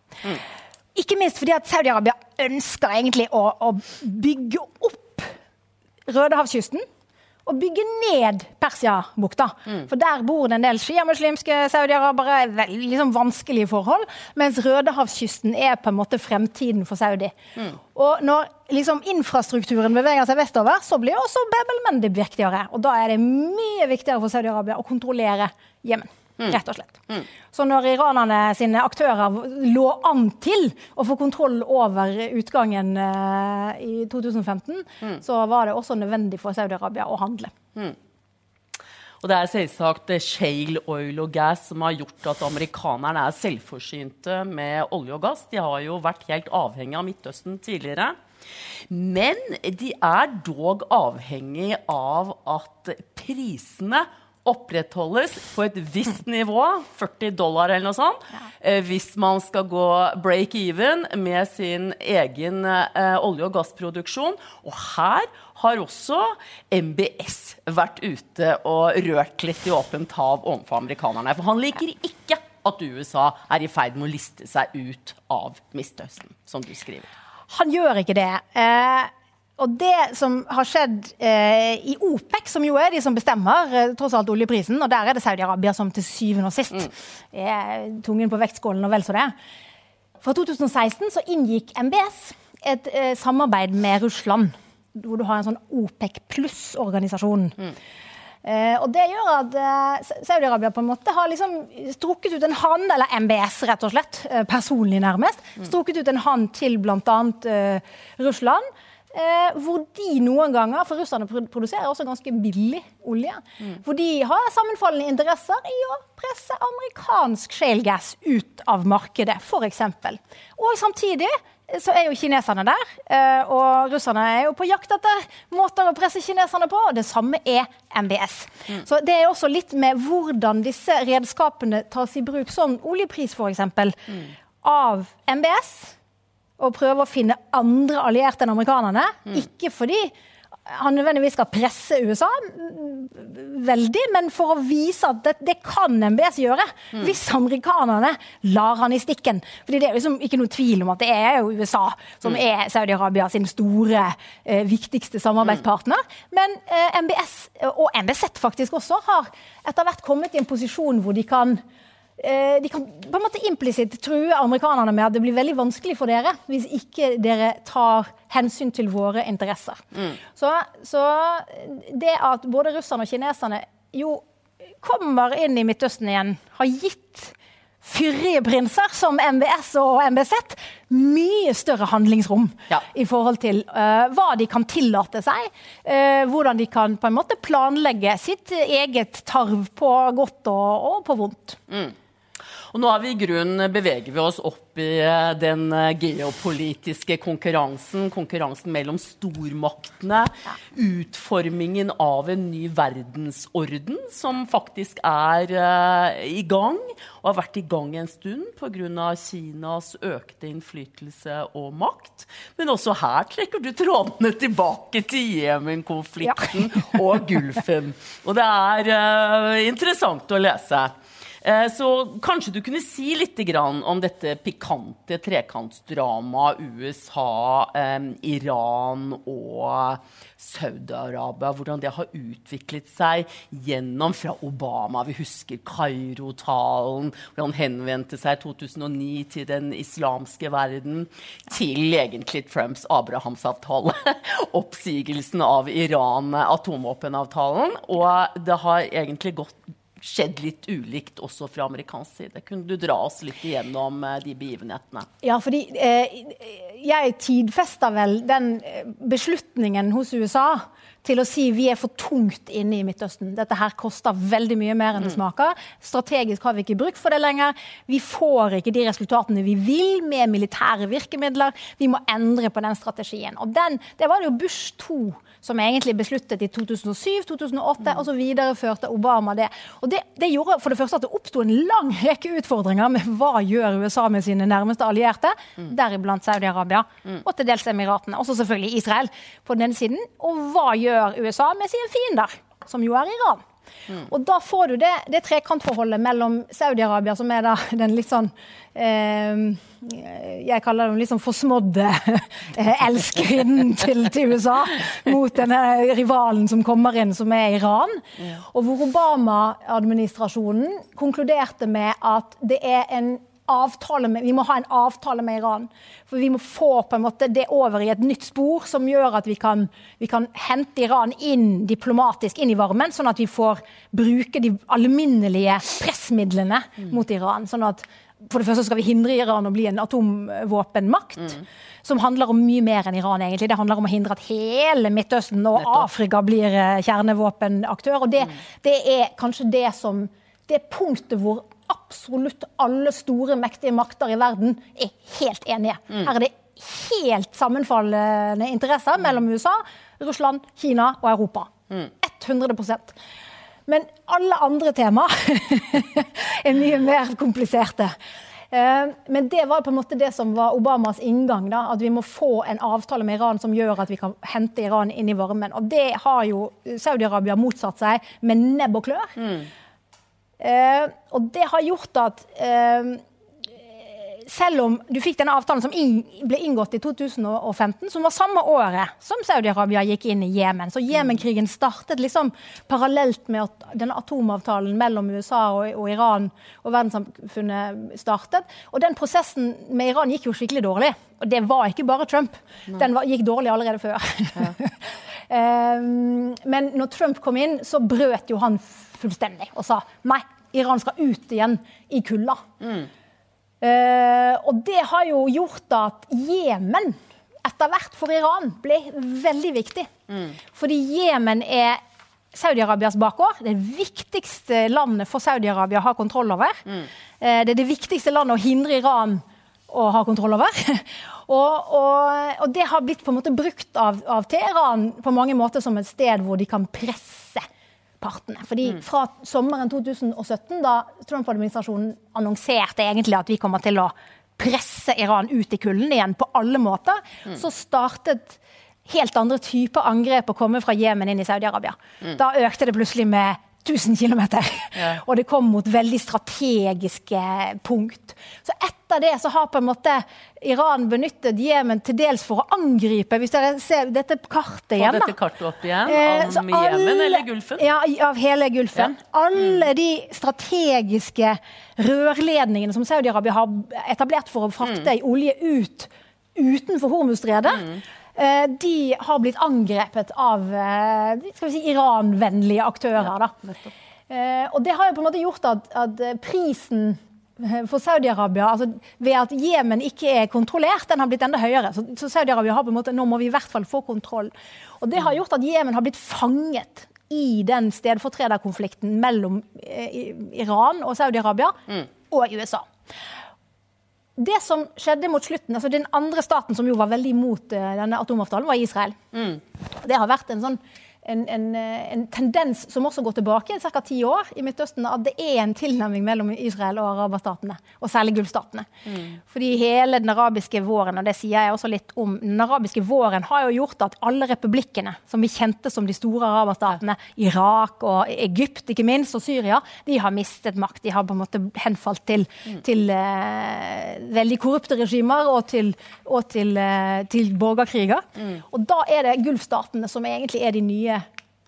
Ikke minst fordi at Saudi-Arabia ønsker egentlig å, å bygge opp Rødehavskysten og bygge ned Persiabukta. For der bor det en del sjiamuslimske saudiarabere, liksom, vanskelige forhold. Mens Rødehavskysten er på en måte fremtiden for Saudi. Og når liksom, infrastrukturen beveger seg vestover, så blir også Bab el-Mendib viktigere. Og da er det mye viktigere for Saudi-Arabia å kontrollere Jemen. Rett og slett. Så når iranerne sine aktører lå an til å få kontroll over utgangen eh, i 2015, så var det også nødvendig for Saudi-Arabia å handle. Og det er selvsagt eh, shale oil og gas som har gjort at amerikanerne er selvforsynte med olje og gass. De har jo vært helt avhengig av Midtøsten tidligere. Men de er dog avhengig av at prisene opprettholdes på et visst nivå, 40 dollar eller noe sånt, ja. hvis man skal gå break even med sin egen eh, olje- og gassproduksjon. Og her har også MBS vært ute og rørt litt i åpent hav overfor amerikanerne. For han liker ikke at USA er i ferd med å liste seg ut av Midtøsten, som du skriver. Han gjør ikke det. Eh, og det som har skjedd eh, i OPEC, som jo er de som bestemmer eh, tross alt oljeprisen, og der er det Saudi-Arabia som til syvende og sist er tungen på vektskålen og vel så det. Fra 2016 så inngikk MBS et eh, samarbeid med Russland, hvor du har en sånn OPEC pluss-organisasjon. Eh, og det gjør at eh, Saudi-Arabia på en måte har liksom strukket ut en hånd, eller MBS rett og slett, eh, personlig nærmest, strukket ut en hånd til bl.a. Eh, Russland. Eh, hvor de noen ganger, for russerne produserer også ganske billig olje, hvor de har sammenfallende interesser i å presse amerikansk shale gas ut av markedet, f.eks. Og samtidig så er jo kineserne der, eh, og russerne er jo på jakt etter måter å presse kineserne på. og Det samme er MBS. Så det er også litt med hvordan disse redskapene tas i bruk, som oljepris f.eks., av MBS og prøve å finne andre allierte enn amerikanerne. Ikke fordi han nødvendigvis skal presse USA mm, veldig, men for å vise at det, det kan MBS gjøre. Hvis amerikanerne lar han i stikken. Fordi det er liksom ikke noe tvil om at det er jo USA som er Saudi-Arabia sin store, eh, viktigste samarbeidspartner. Men eh, MBS, og MBZ faktisk også, har etter hvert kommet i en posisjon hvor de kan Eh, de kan på en måte implisitt true amerikanerne med at det blir veldig vanskelig for dere hvis ikke dere tar hensyn til våre interesser. Så, så det at både russerne og kineserne jo kommer inn i Midtøsten igjen, har gitt fyrige prinser som MBS og MBZ mye større handlingsrom Ja. i forhold til uh, hva de kan tillate seg. Uh, hvordan de kan på en måte planlegge sitt eget tarv på godt og, og på vondt. Og nå er vi i grunnen beveger vi oss opp i eh, den eh, geopolitiske konkurransen. Konkurransen mellom stormaktene. Utformingen av en ny verdensorden som faktisk er uh, i gang. Og har vært i gang en stund pga. Kinas økte innflytelse og makt. Men også her trekker du trådene tilbake til Jemen-konflikten ja. og Gulfen. Og det er uh, interessant å lese. Eh, så kanskje du kunne si litt om dette pikante trekantsdramaet USA, Iran og Saudi-Arabia. Hvordan det har utviklet seg gjennom fra Obama. Vi husker Kairo-talen, hvor han henvendte seg i 2009 til den islamske verden. Til egentlig Trumps Abrahamsavtale. Oppsigelsen av Iran-atomvåpenavtalen. Og det har egentlig gått skjedd litt ulikt også fra amerikansk side. Kunne du dra oss litt igjennom eh, de begivenhetene? Ja, fordi eh, jeg tidfester vel den eh, beslutningen hos USA til å si vi er for tungt inne i Midtøsten. Dette her koster veldig mye mer enn det mm. smaker. Strategisk har vi ikke bruk for det lenger. Vi får ikke de resultatene vi vil med militære virkemidler. Vi må endre på den strategien. Og den, Det var det jo Bush 2 som egentlig besluttet i 2007-2008, mm. og så videreførte Obama det. Og det, det, gjorde for det første at det oppsto en lang rekke utfordringer med hva gjør USA med sine nærmeste allierte, mm. deriblant Saudi-Arabia mm. og til dels Emiratene. Også selvfølgelig Israel på den ene siden. Og hva gjør USA med sine fiender, som jo er Iran? Mm. Og da får du det, det trekantforholdet mellom Saudi-Arabia, som er da den litt sånn eh, Jeg kaller dem sånn forsmådde eh, elskerinnen til, til, USA, mot denne rivalen som kommer inn, som er Iran. Og hvor Obama-administrasjonen konkluderte med at det er en med, vi må ha en avtale med Iran. For vi må få på en måte det over i et nytt spor som gjør at vi kan, vi kan hente Iran inn diplomatisk inn i varmen, sånn at vi får bruke de alminnelige pressmidlene mm. mot Iran. sånn at for det første skal vi hindre Iran å bli en atomvåpenmakt. Mm. Som handler om mye mer enn Iran. egentlig. Det handler om å hindre at hele Midtøsten og Afrika blir eh, kjernevåpenaktør. Og det, mm. det er kanskje det som det punktet hvor absolutt alle store, mektige makter i verden er helt enige. Mm. Her er det helt sammenfallende interesser mm. mellom USA, Russland, Kina og Europa. Mm. 100 Men alle andre tema er mye mer kompliserte. Eh, men det var på en måte det som var Obamas inngang. Da, at vi må få en avtale med Iran som gjør at vi kan hente Iran inn i varmen. Og det har jo Saudi-Arabia motsatt seg med nebb og klør. Mm. Eh, og det har gjort at eh, selv om du fikk denne avtalen som in ble inngått i 2015, som var samme året som Saudi-Arabia gikk inn i Jemen. Så Jemen-krigen startet liksom parallelt med at denne atomavtalen mellom USA og, og, Iran og verdenssamfunnet startet. Og den prosessen med Iran gikk jo skikkelig dårlig. Og det var ikke bare Trump. Den var, gikk dårlig allerede før. Ja. um, men når Trump kom inn, så brøt jo han fullstendig og sa nei, Iran skal ut igjen i kulda. Mm. Uh, og det har jo gjort at Jemen etter hvert for Iran ble veldig viktig. Mm. Fordi Jemen er Saudi-Arabias bakgård. Det viktigste landet for Saudi-Arabia å ha kontroll over. Mm. Uh, det er det viktigste landet å hindre Iran å ha kontroll over. og, og, og, det har blitt på en måte brukt av, av Teheran på mange måter som et sted hvor de kan presse partene. Fordi mm. Fra sommeren 2017, da Trump-administrasjonen annonserte egentlig at vi kommer til å presse Iran ut i kulden igjen på alle måter, mm. så startet helt andre typer angrep å komme fra Jemen inn i Saudi-Arabia. Mm. Da økte det plutselig med 1000 km. Ja. Og det kom mot veldig strategiske punkt. Så etter det så har på en måte Iran benyttet Jemen til dels for å angripe. Hvis dere ser dette kartet igjen. Få dette kartet opp igjen? Eh, om Jemen eller Gulfen? Ja, av hele Gulfen. Ja. Alle mm. de strategiske rørledningene som Saudi-Arabia har etablert for å frakte mm. olje ut utenfor Hormuzstredet. Mm de har blitt angrepet av skal vi si, Iran-vennlige aktører. Ja, eh, og det har jo på en måte gjort at, at prisen for Saudi-Arabia, altså ved at Jemen ikke er kontrollert, den har blitt enda høyere. Så, så Saudi-Arabia har på en måte, nå må vi i hvert fall få kontroll. Og det har gjort at Jemen har blitt fanget i den stedfortrederkonflikten mellom Iran og Saudi-Arabia. Mm. og USA. Det som skjedde mot slutten, altså Den andre staten som jo var veldig imot uh, denne atomavtalen, var Israel. Mm. Det har vært en sånn en, en, en, tendens som også går tilbake ca. ti år i Midtøsten, at det er en tilnærming mellom Israel og araberstatene, og særlig gulfstatene. Mm. Fordi hele den arabiske våren, og det sier jeg også litt om, den arabiske våren har jo gjort at alle republikkene som vi kjente som de store araberstatene, Irak og Egypt ikke minst, og Syria, de har mistet makt. De har på en måte henfalt til, mm. til uh, veldig korrupte regimer og til, og til, uh, til borgerkriger. Mm. Og da er det gulfstatene som egentlig er de nye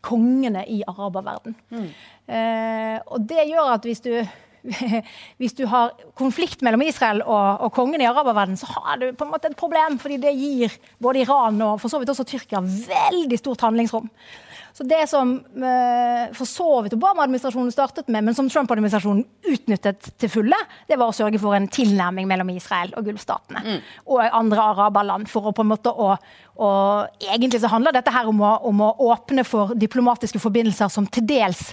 kongene i araberverden. Mm. Eh, og det gjør at hvis du, hvis du har konflikt mellom Israel og, og kongene i araberverden, så har du på en måte et problem, fordi det gir både Iran og for så vidt også Tyrkia veldig stort handlingsrom. Så det som eh, for så vidt Obama-administrasjonen startet med, men som Trump-administrasjonen utnyttet til fulle, det var å sørge for en tilnærming mellom Israel og gulfstatene mm. og andre araberland. for å på en måte å, og Egentlig så handler dette her om å, om å åpne for diplomatiske forbindelser som til dels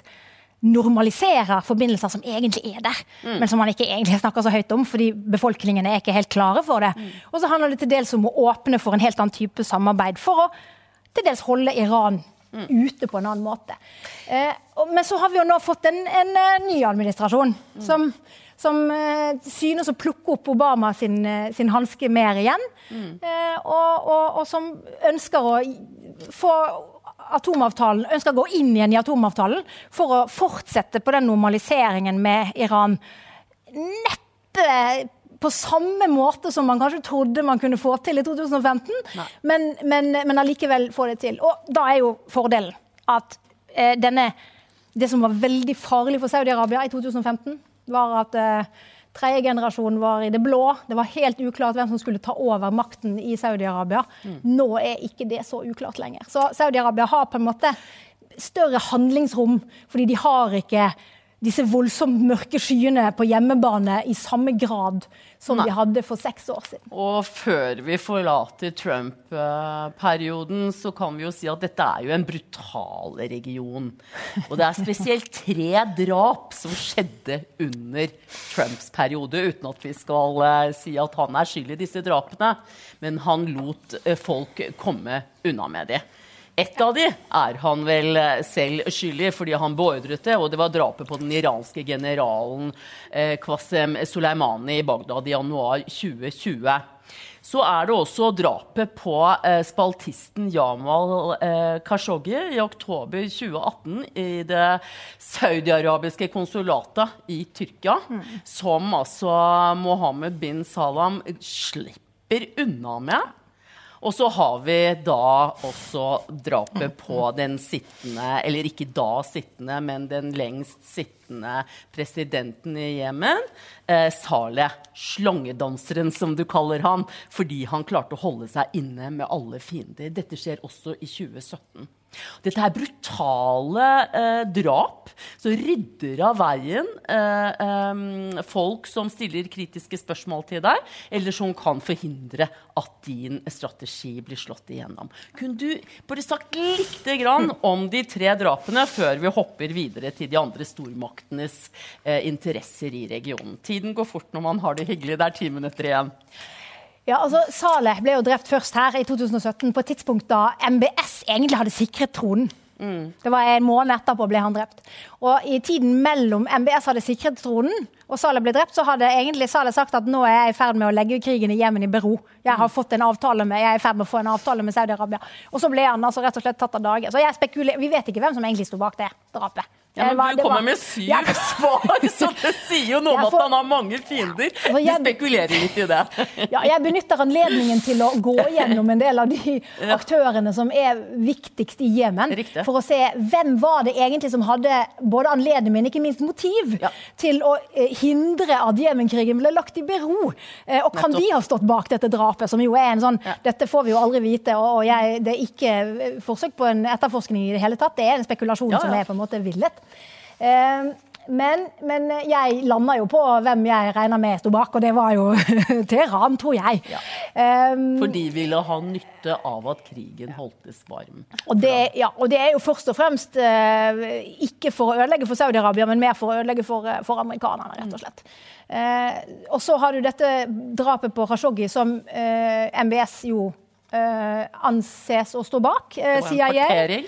normaliserer forbindelser som egentlig er der, mm. men som man ikke egentlig snakker så høyt om, fordi befolkningen er ikke helt klare for det. Mm. Og så handler det til dels om å åpne for en helt annen type samarbeid for å til dels holde Iran mm. ute på en annen måte. Eh, men så har vi jo nå fått en, en, en eh, ny administrasjon mm. som, som eh, synes å plukke opp Obama sin, eh, sin hanske mer igjen. Mm. Eh, og, og, og, som ønsker å få atomavtalen, ønsker å gå inn igjen i atomavtalen for å fortsette på den normaliseringen med Iran. Neppe på samme måte som man kanskje trodde man kunne få til i 2015, men, men, men, allikevel få det til. Og da er jo fordelen at eh, denne Det som var veldig farlig for Saudi-Arabia i 2015, var at eh, tredje generasjon var i det blå. Det var helt uklart hvem som skulle ta over makten i Saudi-Arabia. Mm. Nå er ikke det så uklart lenger. Så Saudi-Arabia har på en måte større handlingsrom, fordi de har ikke disse voldsomt mørke skyene på hjemmebane i samme grad som Nei. de hadde for seks år siden. Og før vi forlater Trump-perioden, så kan vi jo si at dette er jo en brutal region. Og det er spesielt tre drap som skjedde under Trumps periode, uten at vi skal uh, si at han er skyld i disse drapene. Men han lot uh, folk komme unna med dem. Ett av de er han vel eh, selv skyldig fordi han beordret det, og det var drapet på den iranske generalen eh, Qasem Soleimani i Bagdad i januar 2020. Så er det også drapet på eh, spaltisten Jamal eh, Khashoggi i oktober 2018 i det saudiarabiske konsulatet i Tyrkia, mm. som altså Mohammed bin Salam slipper unna med. Og så har vi da også drapet på den sittende, eller ikke da sittende, men den lengst sittende presidenten i Jemen. Eh, Saleh, slangedanseren som du kaller han, fordi han klarte å holde seg inne med alle fiender. Dette skjer også i 2017. Dette er brutale eh, drap som rydder av veien eh, eh, folk som stiller kritiske spørsmål til deg, eller som kan forhindre at din strategi blir slått igjennom. Kunne du bare sagt litt om de tre drapene før vi hopper videre til de andre stormaktenes eh, interesser i regionen? Tiden går fort når man har det hyggelig. Det er ti minutter igjen. Ja, altså Saleh ble jo drept først her i 2017, på et tidspunkt da MBS egentlig hadde sikret tronen. Mm. Det var En måned etterpå ble han drept. Og I tiden mellom MBS hadde sikret tronen og Saleh ble drept, så hadde egentlig Saleh sagt at nå er jeg i ferd med å legge krigen i Jemen i bero. Jeg har fått en avtale med, jeg er i ferd med å få en avtale med Saudi-Arabia. Og så ble han altså rett og slett tatt av dage. Så jeg spekulerer, Vi vet ikke hvem som egentlig sto bak det drapet. Ja, men var, Du kommer var, med syv ja. svar, så det sier jo noe om at han har mange fiender. Du spekulerer litt i det. Ja, jeg benytter anledningen til å gå gjennom en del av de aktørene som er viktigst i Jemen, for å se hvem var det egentlig som hadde både anledning, men ikke minst motiv ja. til å eh, hindre at Jemenkrigen ble lagt i bero. Eh, og kan Nettopp. de ha stått bak dette drapet, som jo er en sånn Dette får vi jo aldri vite, og jeg, det er ikke forsøk på en etterforskning i det hele tatt. Det er en spekulasjon som er på en måte villet. Eh, Men, men jeg landa jo på hvem jeg regna med sto bak, og det var jo Teheran, tror jeg. Ja. Um, For de ville ha nytte av at krigen holdtes varm. og, det, ja, og det er jo først og fremst uh, ikke for å ødelegge for Saudi-Arabia, men mer for å ødelegge for, eh, for amerikanerne, rett og slett. Uh, og så har du dette drapet på Khashoggi, som uh, MBS jo anses å stå bak. eh, Det var en CIA.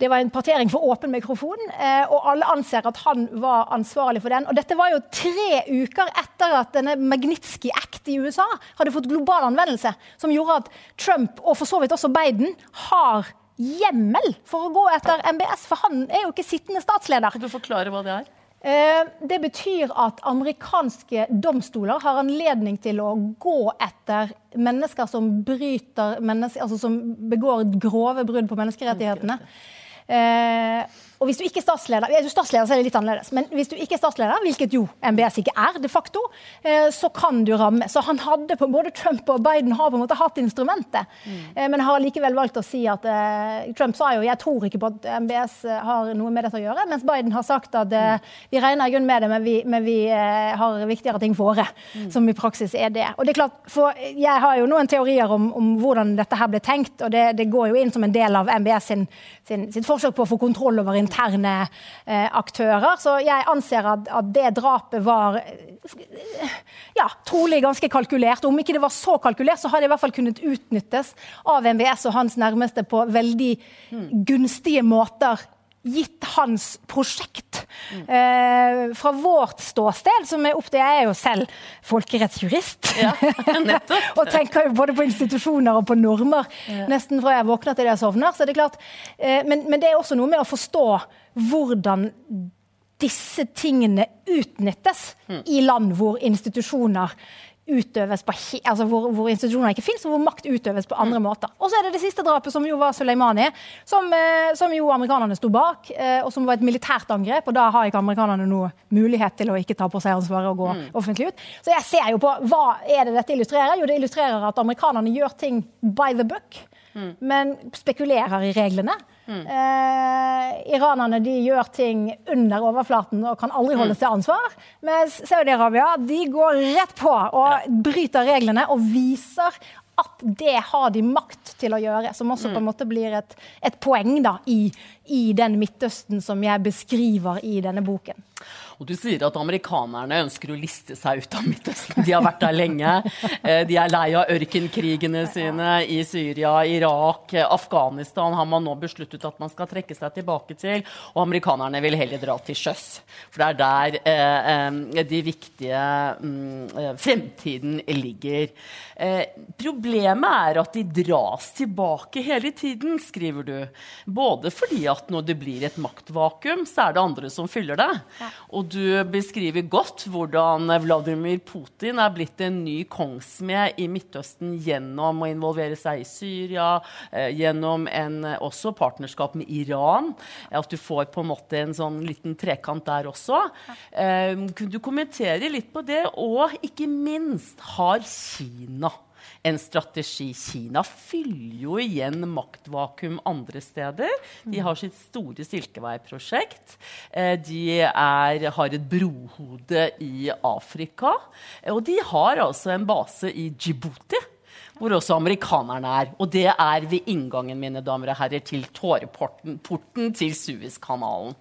Det var en partering for åpen mikrofon, eh, og alle anser at han var ansvarlig for den. Og dette var jo tre uker etter at denne Magnitsky Act i USA hadde fått global anvendelse, som gjorde at Trump, og for så vidt også Biden, har hjemmel for å gå etter MBS, for han er jo ikke sittende statsleder. Kan du forklare hva det er? Eh, Det betyr at amerikanske domstoler har anledning til å gå etter mennesker som bryter menneske, altså som begår grove brudd på menneskerettighetene. Eh, og hvis du ikke er statsleder, er du statsleder så er det litt annerledes, men hvis du ikke er statsleder, hvilket jo MBS ikke er de facto, eh, så kan du ramme. Så han hadde på, både Trump og Biden har på en måte hatt instrumentet, mm. men har likevel valgt å si at eh, Trump sa jo jeg tror ikke på at MBS har noe med dette å gjøre, mens Biden har sagt at eh, vi regner i grunn med det, men vi, men vi eh, har viktigere ting våre', mm. som i praksis er det. Og det er klart, for Jeg har jo noen teorier om, om hvordan dette her ble tenkt, og det, det går jo inn som en del av MBS sin, sin, sitt forsøk på å få kontroll over interne eh, aktører. Så jeg anser at, at det drapet var eh, ja, trolig ganske kalkulert. Om ikke det var så kalkulert, så har det i hvert fall kunnet utnyttes av MBS og hans nærmeste på veldig gunstige måter. Gitt hans prosjekt. Eh, fra vårt ståsted, som er opp til Jeg er jo selv folkerettsjurist. Ja, og tenker jo både på institusjoner og på normer nesten fra jeg våkner til jeg sovner. Så det er klart, eh, men, men det er også noe med å forstå hvordan disse tingene utnyttes i land hvor institusjoner utøves på, altså hvor, hvor institusjoner ikke finnes, og hvor makt utøves på andre måter. Og så er det det siste drapet, som jo var Soleimani, som, eh, som jo amerikanerne sto bak, eh, og som var et militært angrep. Og da har ikke amerikanerne noe mulighet til å ikke ta på seg ansvaret og gå offentlig ut. Så jeg ser jo på hva er det dette illustrerer? Jo, det illustrerer at amerikanerne gjør ting by the book, men spekulerer i reglene. Eh, iranerne de gjør ting under overflaten og kan aldri holdes til ansvar. Mens Saudi-Arabia de går rett på og bryter reglene og viser at det har de makt til å gjøre. Som også på en måte blir et, et poeng da, i, i den Midtøsten som jeg beskriver i denne boken. Og du sier at amerikanerne ønsker å liste seg ut av Midtøsten. De har vært der lenge. Eh, De er lei av ørkenkrigene sine i Syria, Irak, eh, Afghanistan har man nå besluttet at man skal trekke seg tilbake til. Og amerikanerne vil heller dra til sjøs. For det er der eh, de viktige mm, fremtiden ligger. Problemet er at de dras tilbake hele tiden, skriver du. Både fordi at når det blir et maktvakuum, så er det andre som fyller det. Og du beskriver godt hvordan Vladimir Putin er blitt en ny kongsmed i Midtøsten gjennom å involvere seg i Syria, eh, gjennom en, eh, også partnerskap med Iran. At du får på en måte en sånn liten trekant der også. Eh, kunne du kommentere litt på det? Og ikke minst, har Kina en strategi. Kina fyller jo igjen maktvakuum andre steder. De har sitt store Silkevei-prosjekt. Eh, De er, har et brohode i Afrika. Og de har altså en base i Djibouti. Hvor også amerikanerne er. Og det er ved inngangen mine damer og herrer, til tåreporten porten til Suezkanalen.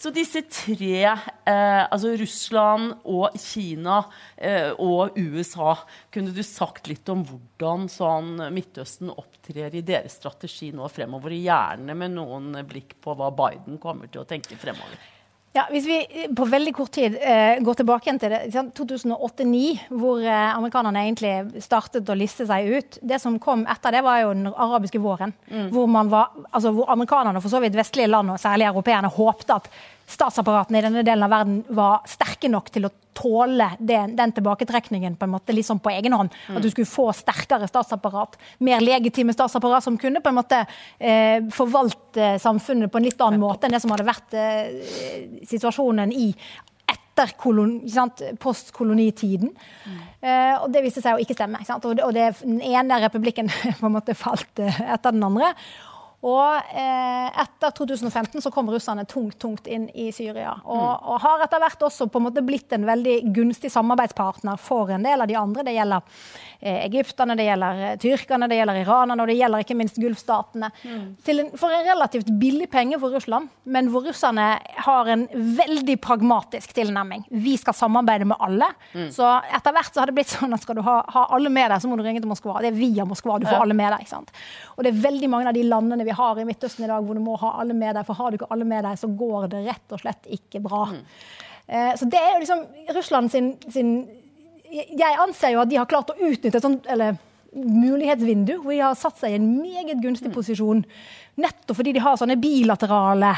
Så disse tre, eh, altså Russland og Kina eh, og USA, kunne du sagt litt om hvordan sånn Midtøsten opptrer i deres strategi nå fremover? Gjerne med noen blikk på hva Biden kommer til å tenke fremover. Ja, Hvis vi på veldig kort tid eh, går tilbake igjen til det, ikke 2008-2009, hvor eh, amerikanerne egentlig startet å liste seg ut Det som kom etter det, var jo den arabiske våren. Hvor, man var, altså, hvor amerikanerne for så vidt vestlige land, og særlig europeerne, håpte at statsapparatene i denne delen av verden var sterke nok til å tåle den, den tilbaketrekningen på en måte liksom på egen hånd. At du skulle få sterkere statsapparat, mer legitime statsapparat som kunne på en måte eh, forvalte samfunnet på en litt annen måte enn det som hadde vært eh, situasjonen i etter postkolonitiden. Mm. Eh, og det viste seg å ikke stemme. Ikke? Og, det, og det, den ene republikken på en måte falt eh, etter den andre. Og eh, etter 2015 så kom russerne tungt tungt inn i Syria. Og, mm. og, har etter hvert også på en måte blitt en veldig gunstig samarbeidspartner for en del av de andre. Det gjelder egypterne, det gjelder eh, tyrkerne, det gjelder iranerne og det gjelder ikke minst gulfstatene. Mm. For en relativt billig penge for Russland, men hvor russerne har en veldig pragmatisk tilnærming. Vi skal samarbeide med alle. Mm. Så etter hvert så har det blitt sånn at skal du ha, ha, alle med deg, så må du ringe til Moskva. Det er via Moskva du får ja. alle med deg. ikke sant? Og det er veldig mange av de landene vi vi har i Midtøsten i dag, hvor du må ha alle med deg. For har du ikke alle med deg, så går det rett og slett ikke bra. Mm. Eh, så det er jo liksom Russland sin, sin, Jeg anser jo at de har klart å utnytte et sånt eller, mulighetsvindu, hvor de har satt seg i en meget gunstig mm. posisjon. Nettopp fordi de har sånne bilaterale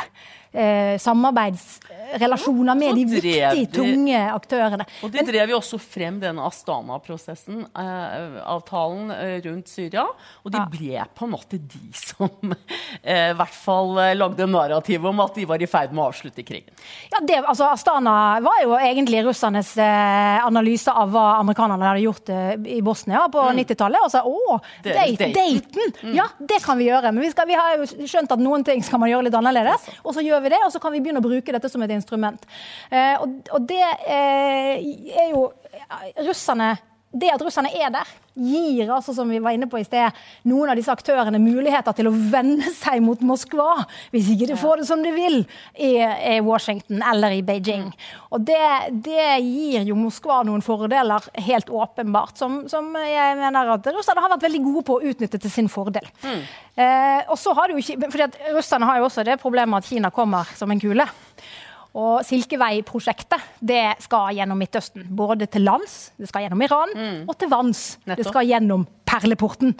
eh, samarbeidsrelasjoner med de viktige, tunge aktørene. Og De drev jo også frem denne Astana-prosessen, eh, avtalen eh, rundt Syria. Og de ja. ble på en måte de som eh, i hvert fall eh, lagde narrativet om at de var i ferd med å avslutte krigen. Ja, det, altså Astana var jo egentlig russernes eh, analyse av hva amerikanerne hadde gjort i Bosnia på mm. 90-tallet. Og sa å, Dayton! Mm. Ja, det kan vi gjøre. Men vi, skal, vi har jo skjønt at noen ting skal man gjøre litt annerledes. Og så gjør vi det, og så kan vi begynne å bruke dette som et instrument. Eh, og, det eh, er jo russerne det at russerne er der, gir altså, som vi var inne på i sted, noen av disse aktørene muligheter til å vende seg mot Moskva, hvis ikke de får det som de vil i, i Washington eller i Beijing. Og det, det, gir jo Moskva noen fordeler, helt åpenbart, som, som jeg mener at russerne har vært veldig gode på å utnytte til sin fordel. Mm. Eh, og så har det jo ikke, fordi at Russerne har jo også det problemet at Kina kommer som en kule. Og Silkevei-prosjektet det skal gjennom Midtøsten. Både til lands, det skal gjennom Iran, mm. og til vanns. Nettopp. Det skal gjennom perleporten.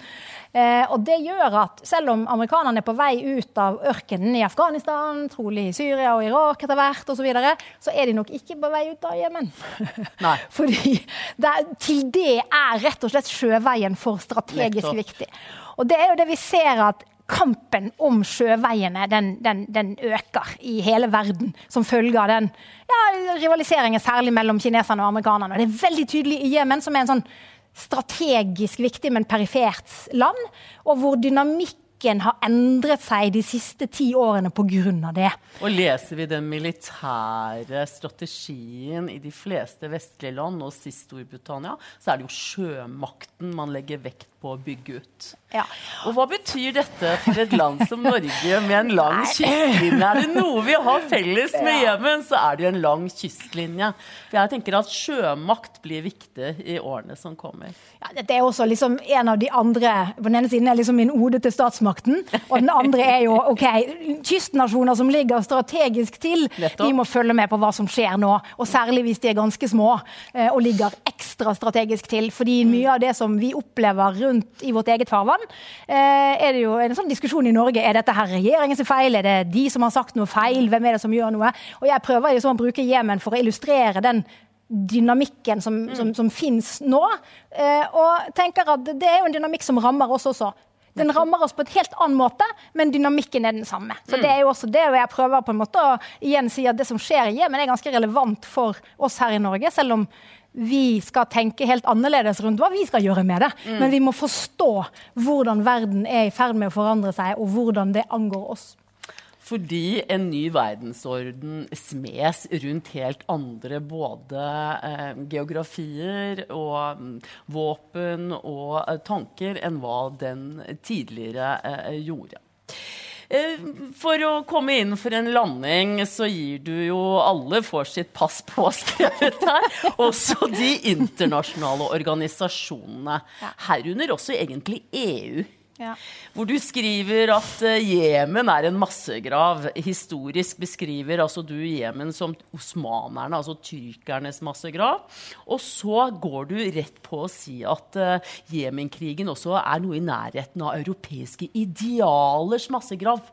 Eh, og det gjør at selv om amerikanerne er på vei ut av ørkenen i Afghanistan, trolig i Syria og Irak etter hvert osv., så, videre, så er de nok ikke på vei ut av Jemen. Fordi det, til det er rett og slett sjøveien for strategisk Nettopp. viktig. Og det er jo det vi ser at kampen om sjøveiene den, den, den, øker i hele verden som følge av den ja, rivaliseringen særlig mellom kineserne og amerikanerne. Det er veldig tydelig i Jemen, som er en sånn strategisk viktig, men perifert land, og hvor dynamikk har endret seg de siste ti årene pga. det. Og leser vi den militære strategien i de fleste vestlige land, og sist Storbritannia, så er det jo sjømakten man legger vekt på å bygge ut. Ja. Og hva betyr dette for et land som Norge med en lang kystlinje? Er det noe vi har felles med Jemen, så er det jo en lang kystlinje. For jeg tenker at sjømakt blir viktig i årene som kommer. Ja, dette er også liksom en av de andre På den ene siden er liksom min ode til statsmakten, og den andre er jo ok, kystnasjoner som ligger strategisk til, Nettopp. de må følge med på hva som skjer nå. Og særlig hvis de er ganske små eh, og ligger ekstra strategisk til. Fordi mye av det som vi opplever rundt i vårt eget farvann, Eh, er det jo en sånn diskusjon i Norge. Er dette her regjeringens feil? Er det de som har sagt noe feil? Hvem er det som gjør noe? Og jeg prøver liksom å bruke Jemen for å illustrere den dynamikken som, mm. som, som fins nå. Eh, og tenker at det er jo en dynamikk som rammer oss også. Den rammer oss på et helt annen måte, men dynamikken er den samme. Så Det er jo også det, og jeg prøver på en måte å igjen si at det som skjer i Jemen, er ganske relevant for oss her i Norge. Selv om vi skal tenke helt annerledes rundt hva vi skal gjøre med det. Mm. Men vi må forstå hvordan verden er i ferd med å forandre seg, og hvordan det angår oss. Fordi en ny verdensorden smes rundt helt andre både eh, geografier og mm, våpen og eh, tanker enn hva den tidligere eh, gjorde. Eh, for å komme inn for en landing, så gir du jo Alle får sitt pass påskrevet her. Også de internasjonale organisasjonene. Herunder også egentlig EU. Ja. Hvor du skriver at uh, Jemen er en massegrav. Historisk beskriver altså du Jemen som osmanerne, altså tyrkernes massegrav. Og så går du rett på å si at uh, Jemenkrigen også er noe i nærheten av europeiske idealers massegrav.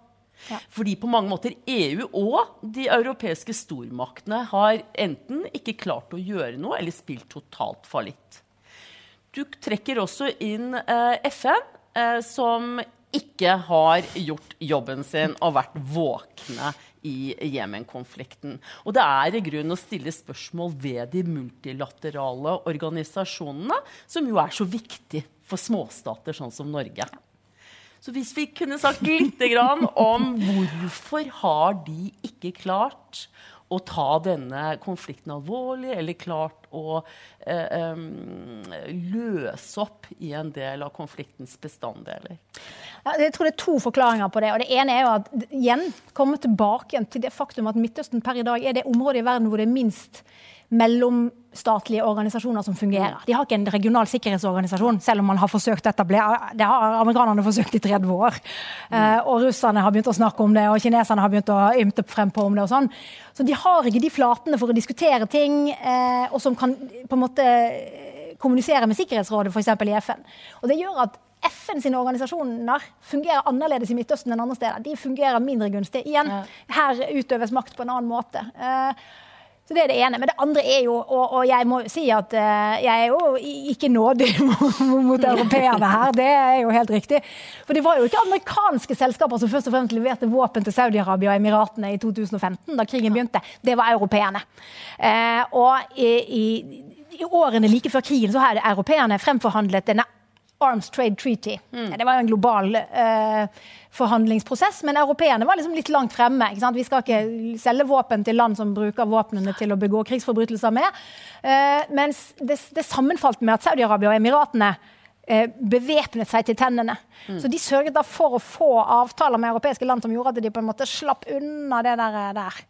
Ja. Fordi på mange måter EU og de europeiske stormaktene har enten ikke klart å gjøre noe eller spilt totalt fallitt. Du trekker også inn eh, FN eh, som ikke har gjort jobben sin og vært våkne i Jemen-konflikten. Og det er i grunn å stille spørsmål ved de multilaterale organisasjonene, som jo er så viktig for småstater sånn som Norge. Så hvis vi kunne sagt litt om hvorfor har de ikke klart å ta denne konflikten alvorlig, eller klart å eh, um, løse opp i en del av konfliktens bestanddeler? Jeg tror det er to forklaringer på det. og Det ene er jo at igjen komme tilbake til det faktum at Midtøsten per i dag er det området i verden hvor det er minst mellomstatlige organisasjoner som fungerer. De har ikke en regional sikkerhetsorganisasjon, selv om man har forsøkt å etablere Det har amerikanerne forsøkt i 30 år. Uh, og russerne har begynt å snakke om det, og kineserne har begynt å ymte frempå om det. og sånn. Så de har ikke de flatene for å diskutere ting, uh, og som kan på en måte kommunisere med Sikkerhetsrådet, f.eks. i FN. Og det gjør at FN sine organisasjoner fungerer annerledes i Midtøsten enn andre steder. De fungerer mindre gunstig. Igjen, her utøves makt på en annen måte. Uh, så Det er det ene. Men det andre er jo, og, og jeg må si at uh, jeg er jo ikke nådig mot europeerne her, det er jo helt riktig. For det var jo ikke amerikanske selskaper som først og fremst leverte våpen til Saudi-Arabia og Emiratene i 2015, da krigen begynte. Det var europeerne. Uh, og i, i, i, årene like før krigen så har europeerne fremforhandlet denne Arms Trade Treaty. Mm. Det var jo en global uh, forhandlingsprosess, men europeerne var liksom litt langt fremme. Vi skal ikke selge våpen til land som bruker våpnene til å begå krigsforbrytelser med. Uh, mens det, det sammenfalt med at Saudi-Arabia og Emiratene uh, bevæpnet seg til tennene. Mm. Så de sørget da for å få avtaler med europeiske land som gjorde at de på en måte slapp unna det der. der.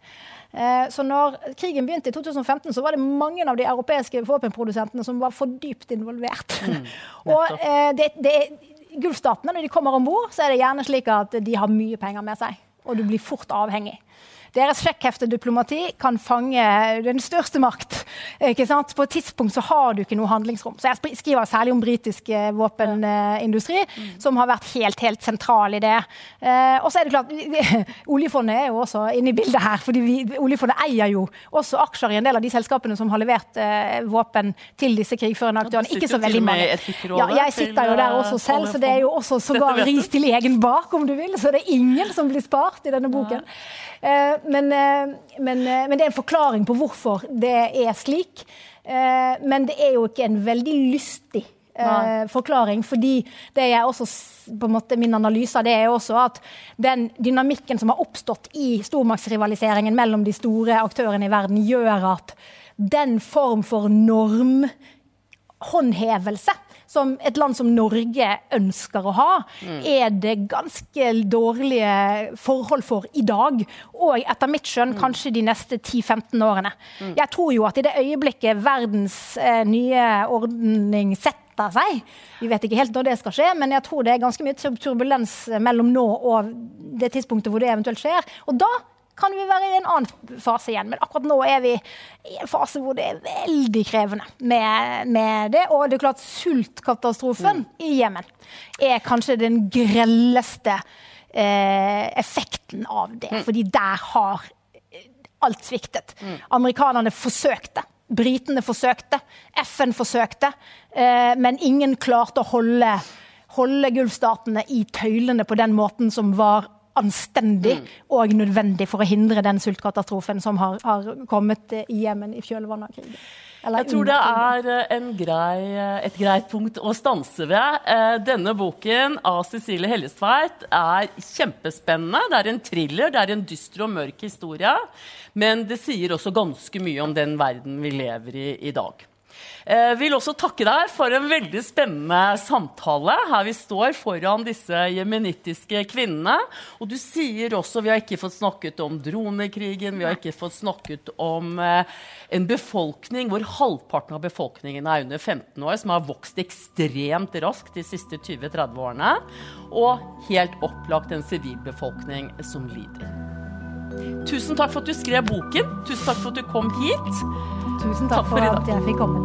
Eh, så når krigen begynte i 2015, så var det mange av de europeiske våpenprodusentene som var for dypt involvert. Mm, og eh, det, det, Gulfstatene, når de kommer om bord, så er det gjerne slik at de har mye penger med seg. Og du blir fort avhengig. Deres sjekkhefte-diplomati kan fange den største makt. På et tidspunkt så har du ikke noe handlingsrom. Så Jeg skriver særlig om britisk eh, våpenindustri, mm. som har vært helt helt sentral i det. Eh, og så er det klart, Oljefondet er jo også inne i bildet her. fordi vi, Oljefondet eier jo også aksjer i en del av de selskapene som har levert eh, våpen til disse krigførende aktørene. Ikke så veldig mange. Ja, jeg sitter jo der også selv, så det er jo også sågar ris til egen bak, om du vil. Så det er ingen som blir spart i denne boken. Eh, men, eh, men, eh, men, det er en forklaring på hvorfor det er slik. Men det er jo ikke en veldig lystig Nei. forklaring. fordi det er også, på en måte Min analyse det er jo også at den dynamikken som har oppstått i stormaktsrivaliseringen mellom de store aktørene i verden, gjør at den form for normhåndhevelse som et land som Norge ønsker å ha, mm. er det ganske dårlige forhold for i dag. Og etter mitt skjønn mm. kanskje de neste 10-15 årene. Mm. Jeg tror jo at i det øyeblikket verdens eh, nye ordning setter seg. Vi vet ikke helt når det skal skje, men jeg tror det er ganske mye turbulens mellom nå og det tidspunktet hvor det eventuelt skjer. Og da kan vi være i en annen fase igjen. Men akkurat nå er vi i en fase hvor det er veldig krevende med, med det. Og det er klart sultkatastrofen mm. i Jemen er kanskje den grelleste eh, effekten av det. Mm. Fordi der har alt sviktet. Mm. Amerikanerne forsøkte. Britene forsøkte. FN forsøkte. Eh, men ingen klarte å holde, holde Gulfstatene i tøylene på den måten som var anstendig mm. og nødvendig for å hindre den sultkatastrofen som har, har kommet i Jemen i kjølvannet av krigen. jeg tror det er grei, et greit punkt å stanse ved. Eh, denne boken av Cecilie Hellestveit er kjempespennende. Det er en thriller, det er en dyster og mørk historie. Men det sier også ganske mye om den verden vi lever i i dag. Eh, vil også takke deg for en veldig spennende samtale her vi står foran disse jemenittiske kvinnene. Og du sier også vi har ikke fått snakket om dronekrigen, vi har ikke fått snakket om eh, en befolkning hvor halvparten av befolkningen er under 15 år, som har vokst ekstremt raskt de siste 20-30 årene. Og helt opplagt en sivilbefolkning som lider. Tusen takk for at du skrev boken. Tusen takk for at du kom hit. Tusen takk, takk for, for at jeg fikk komme.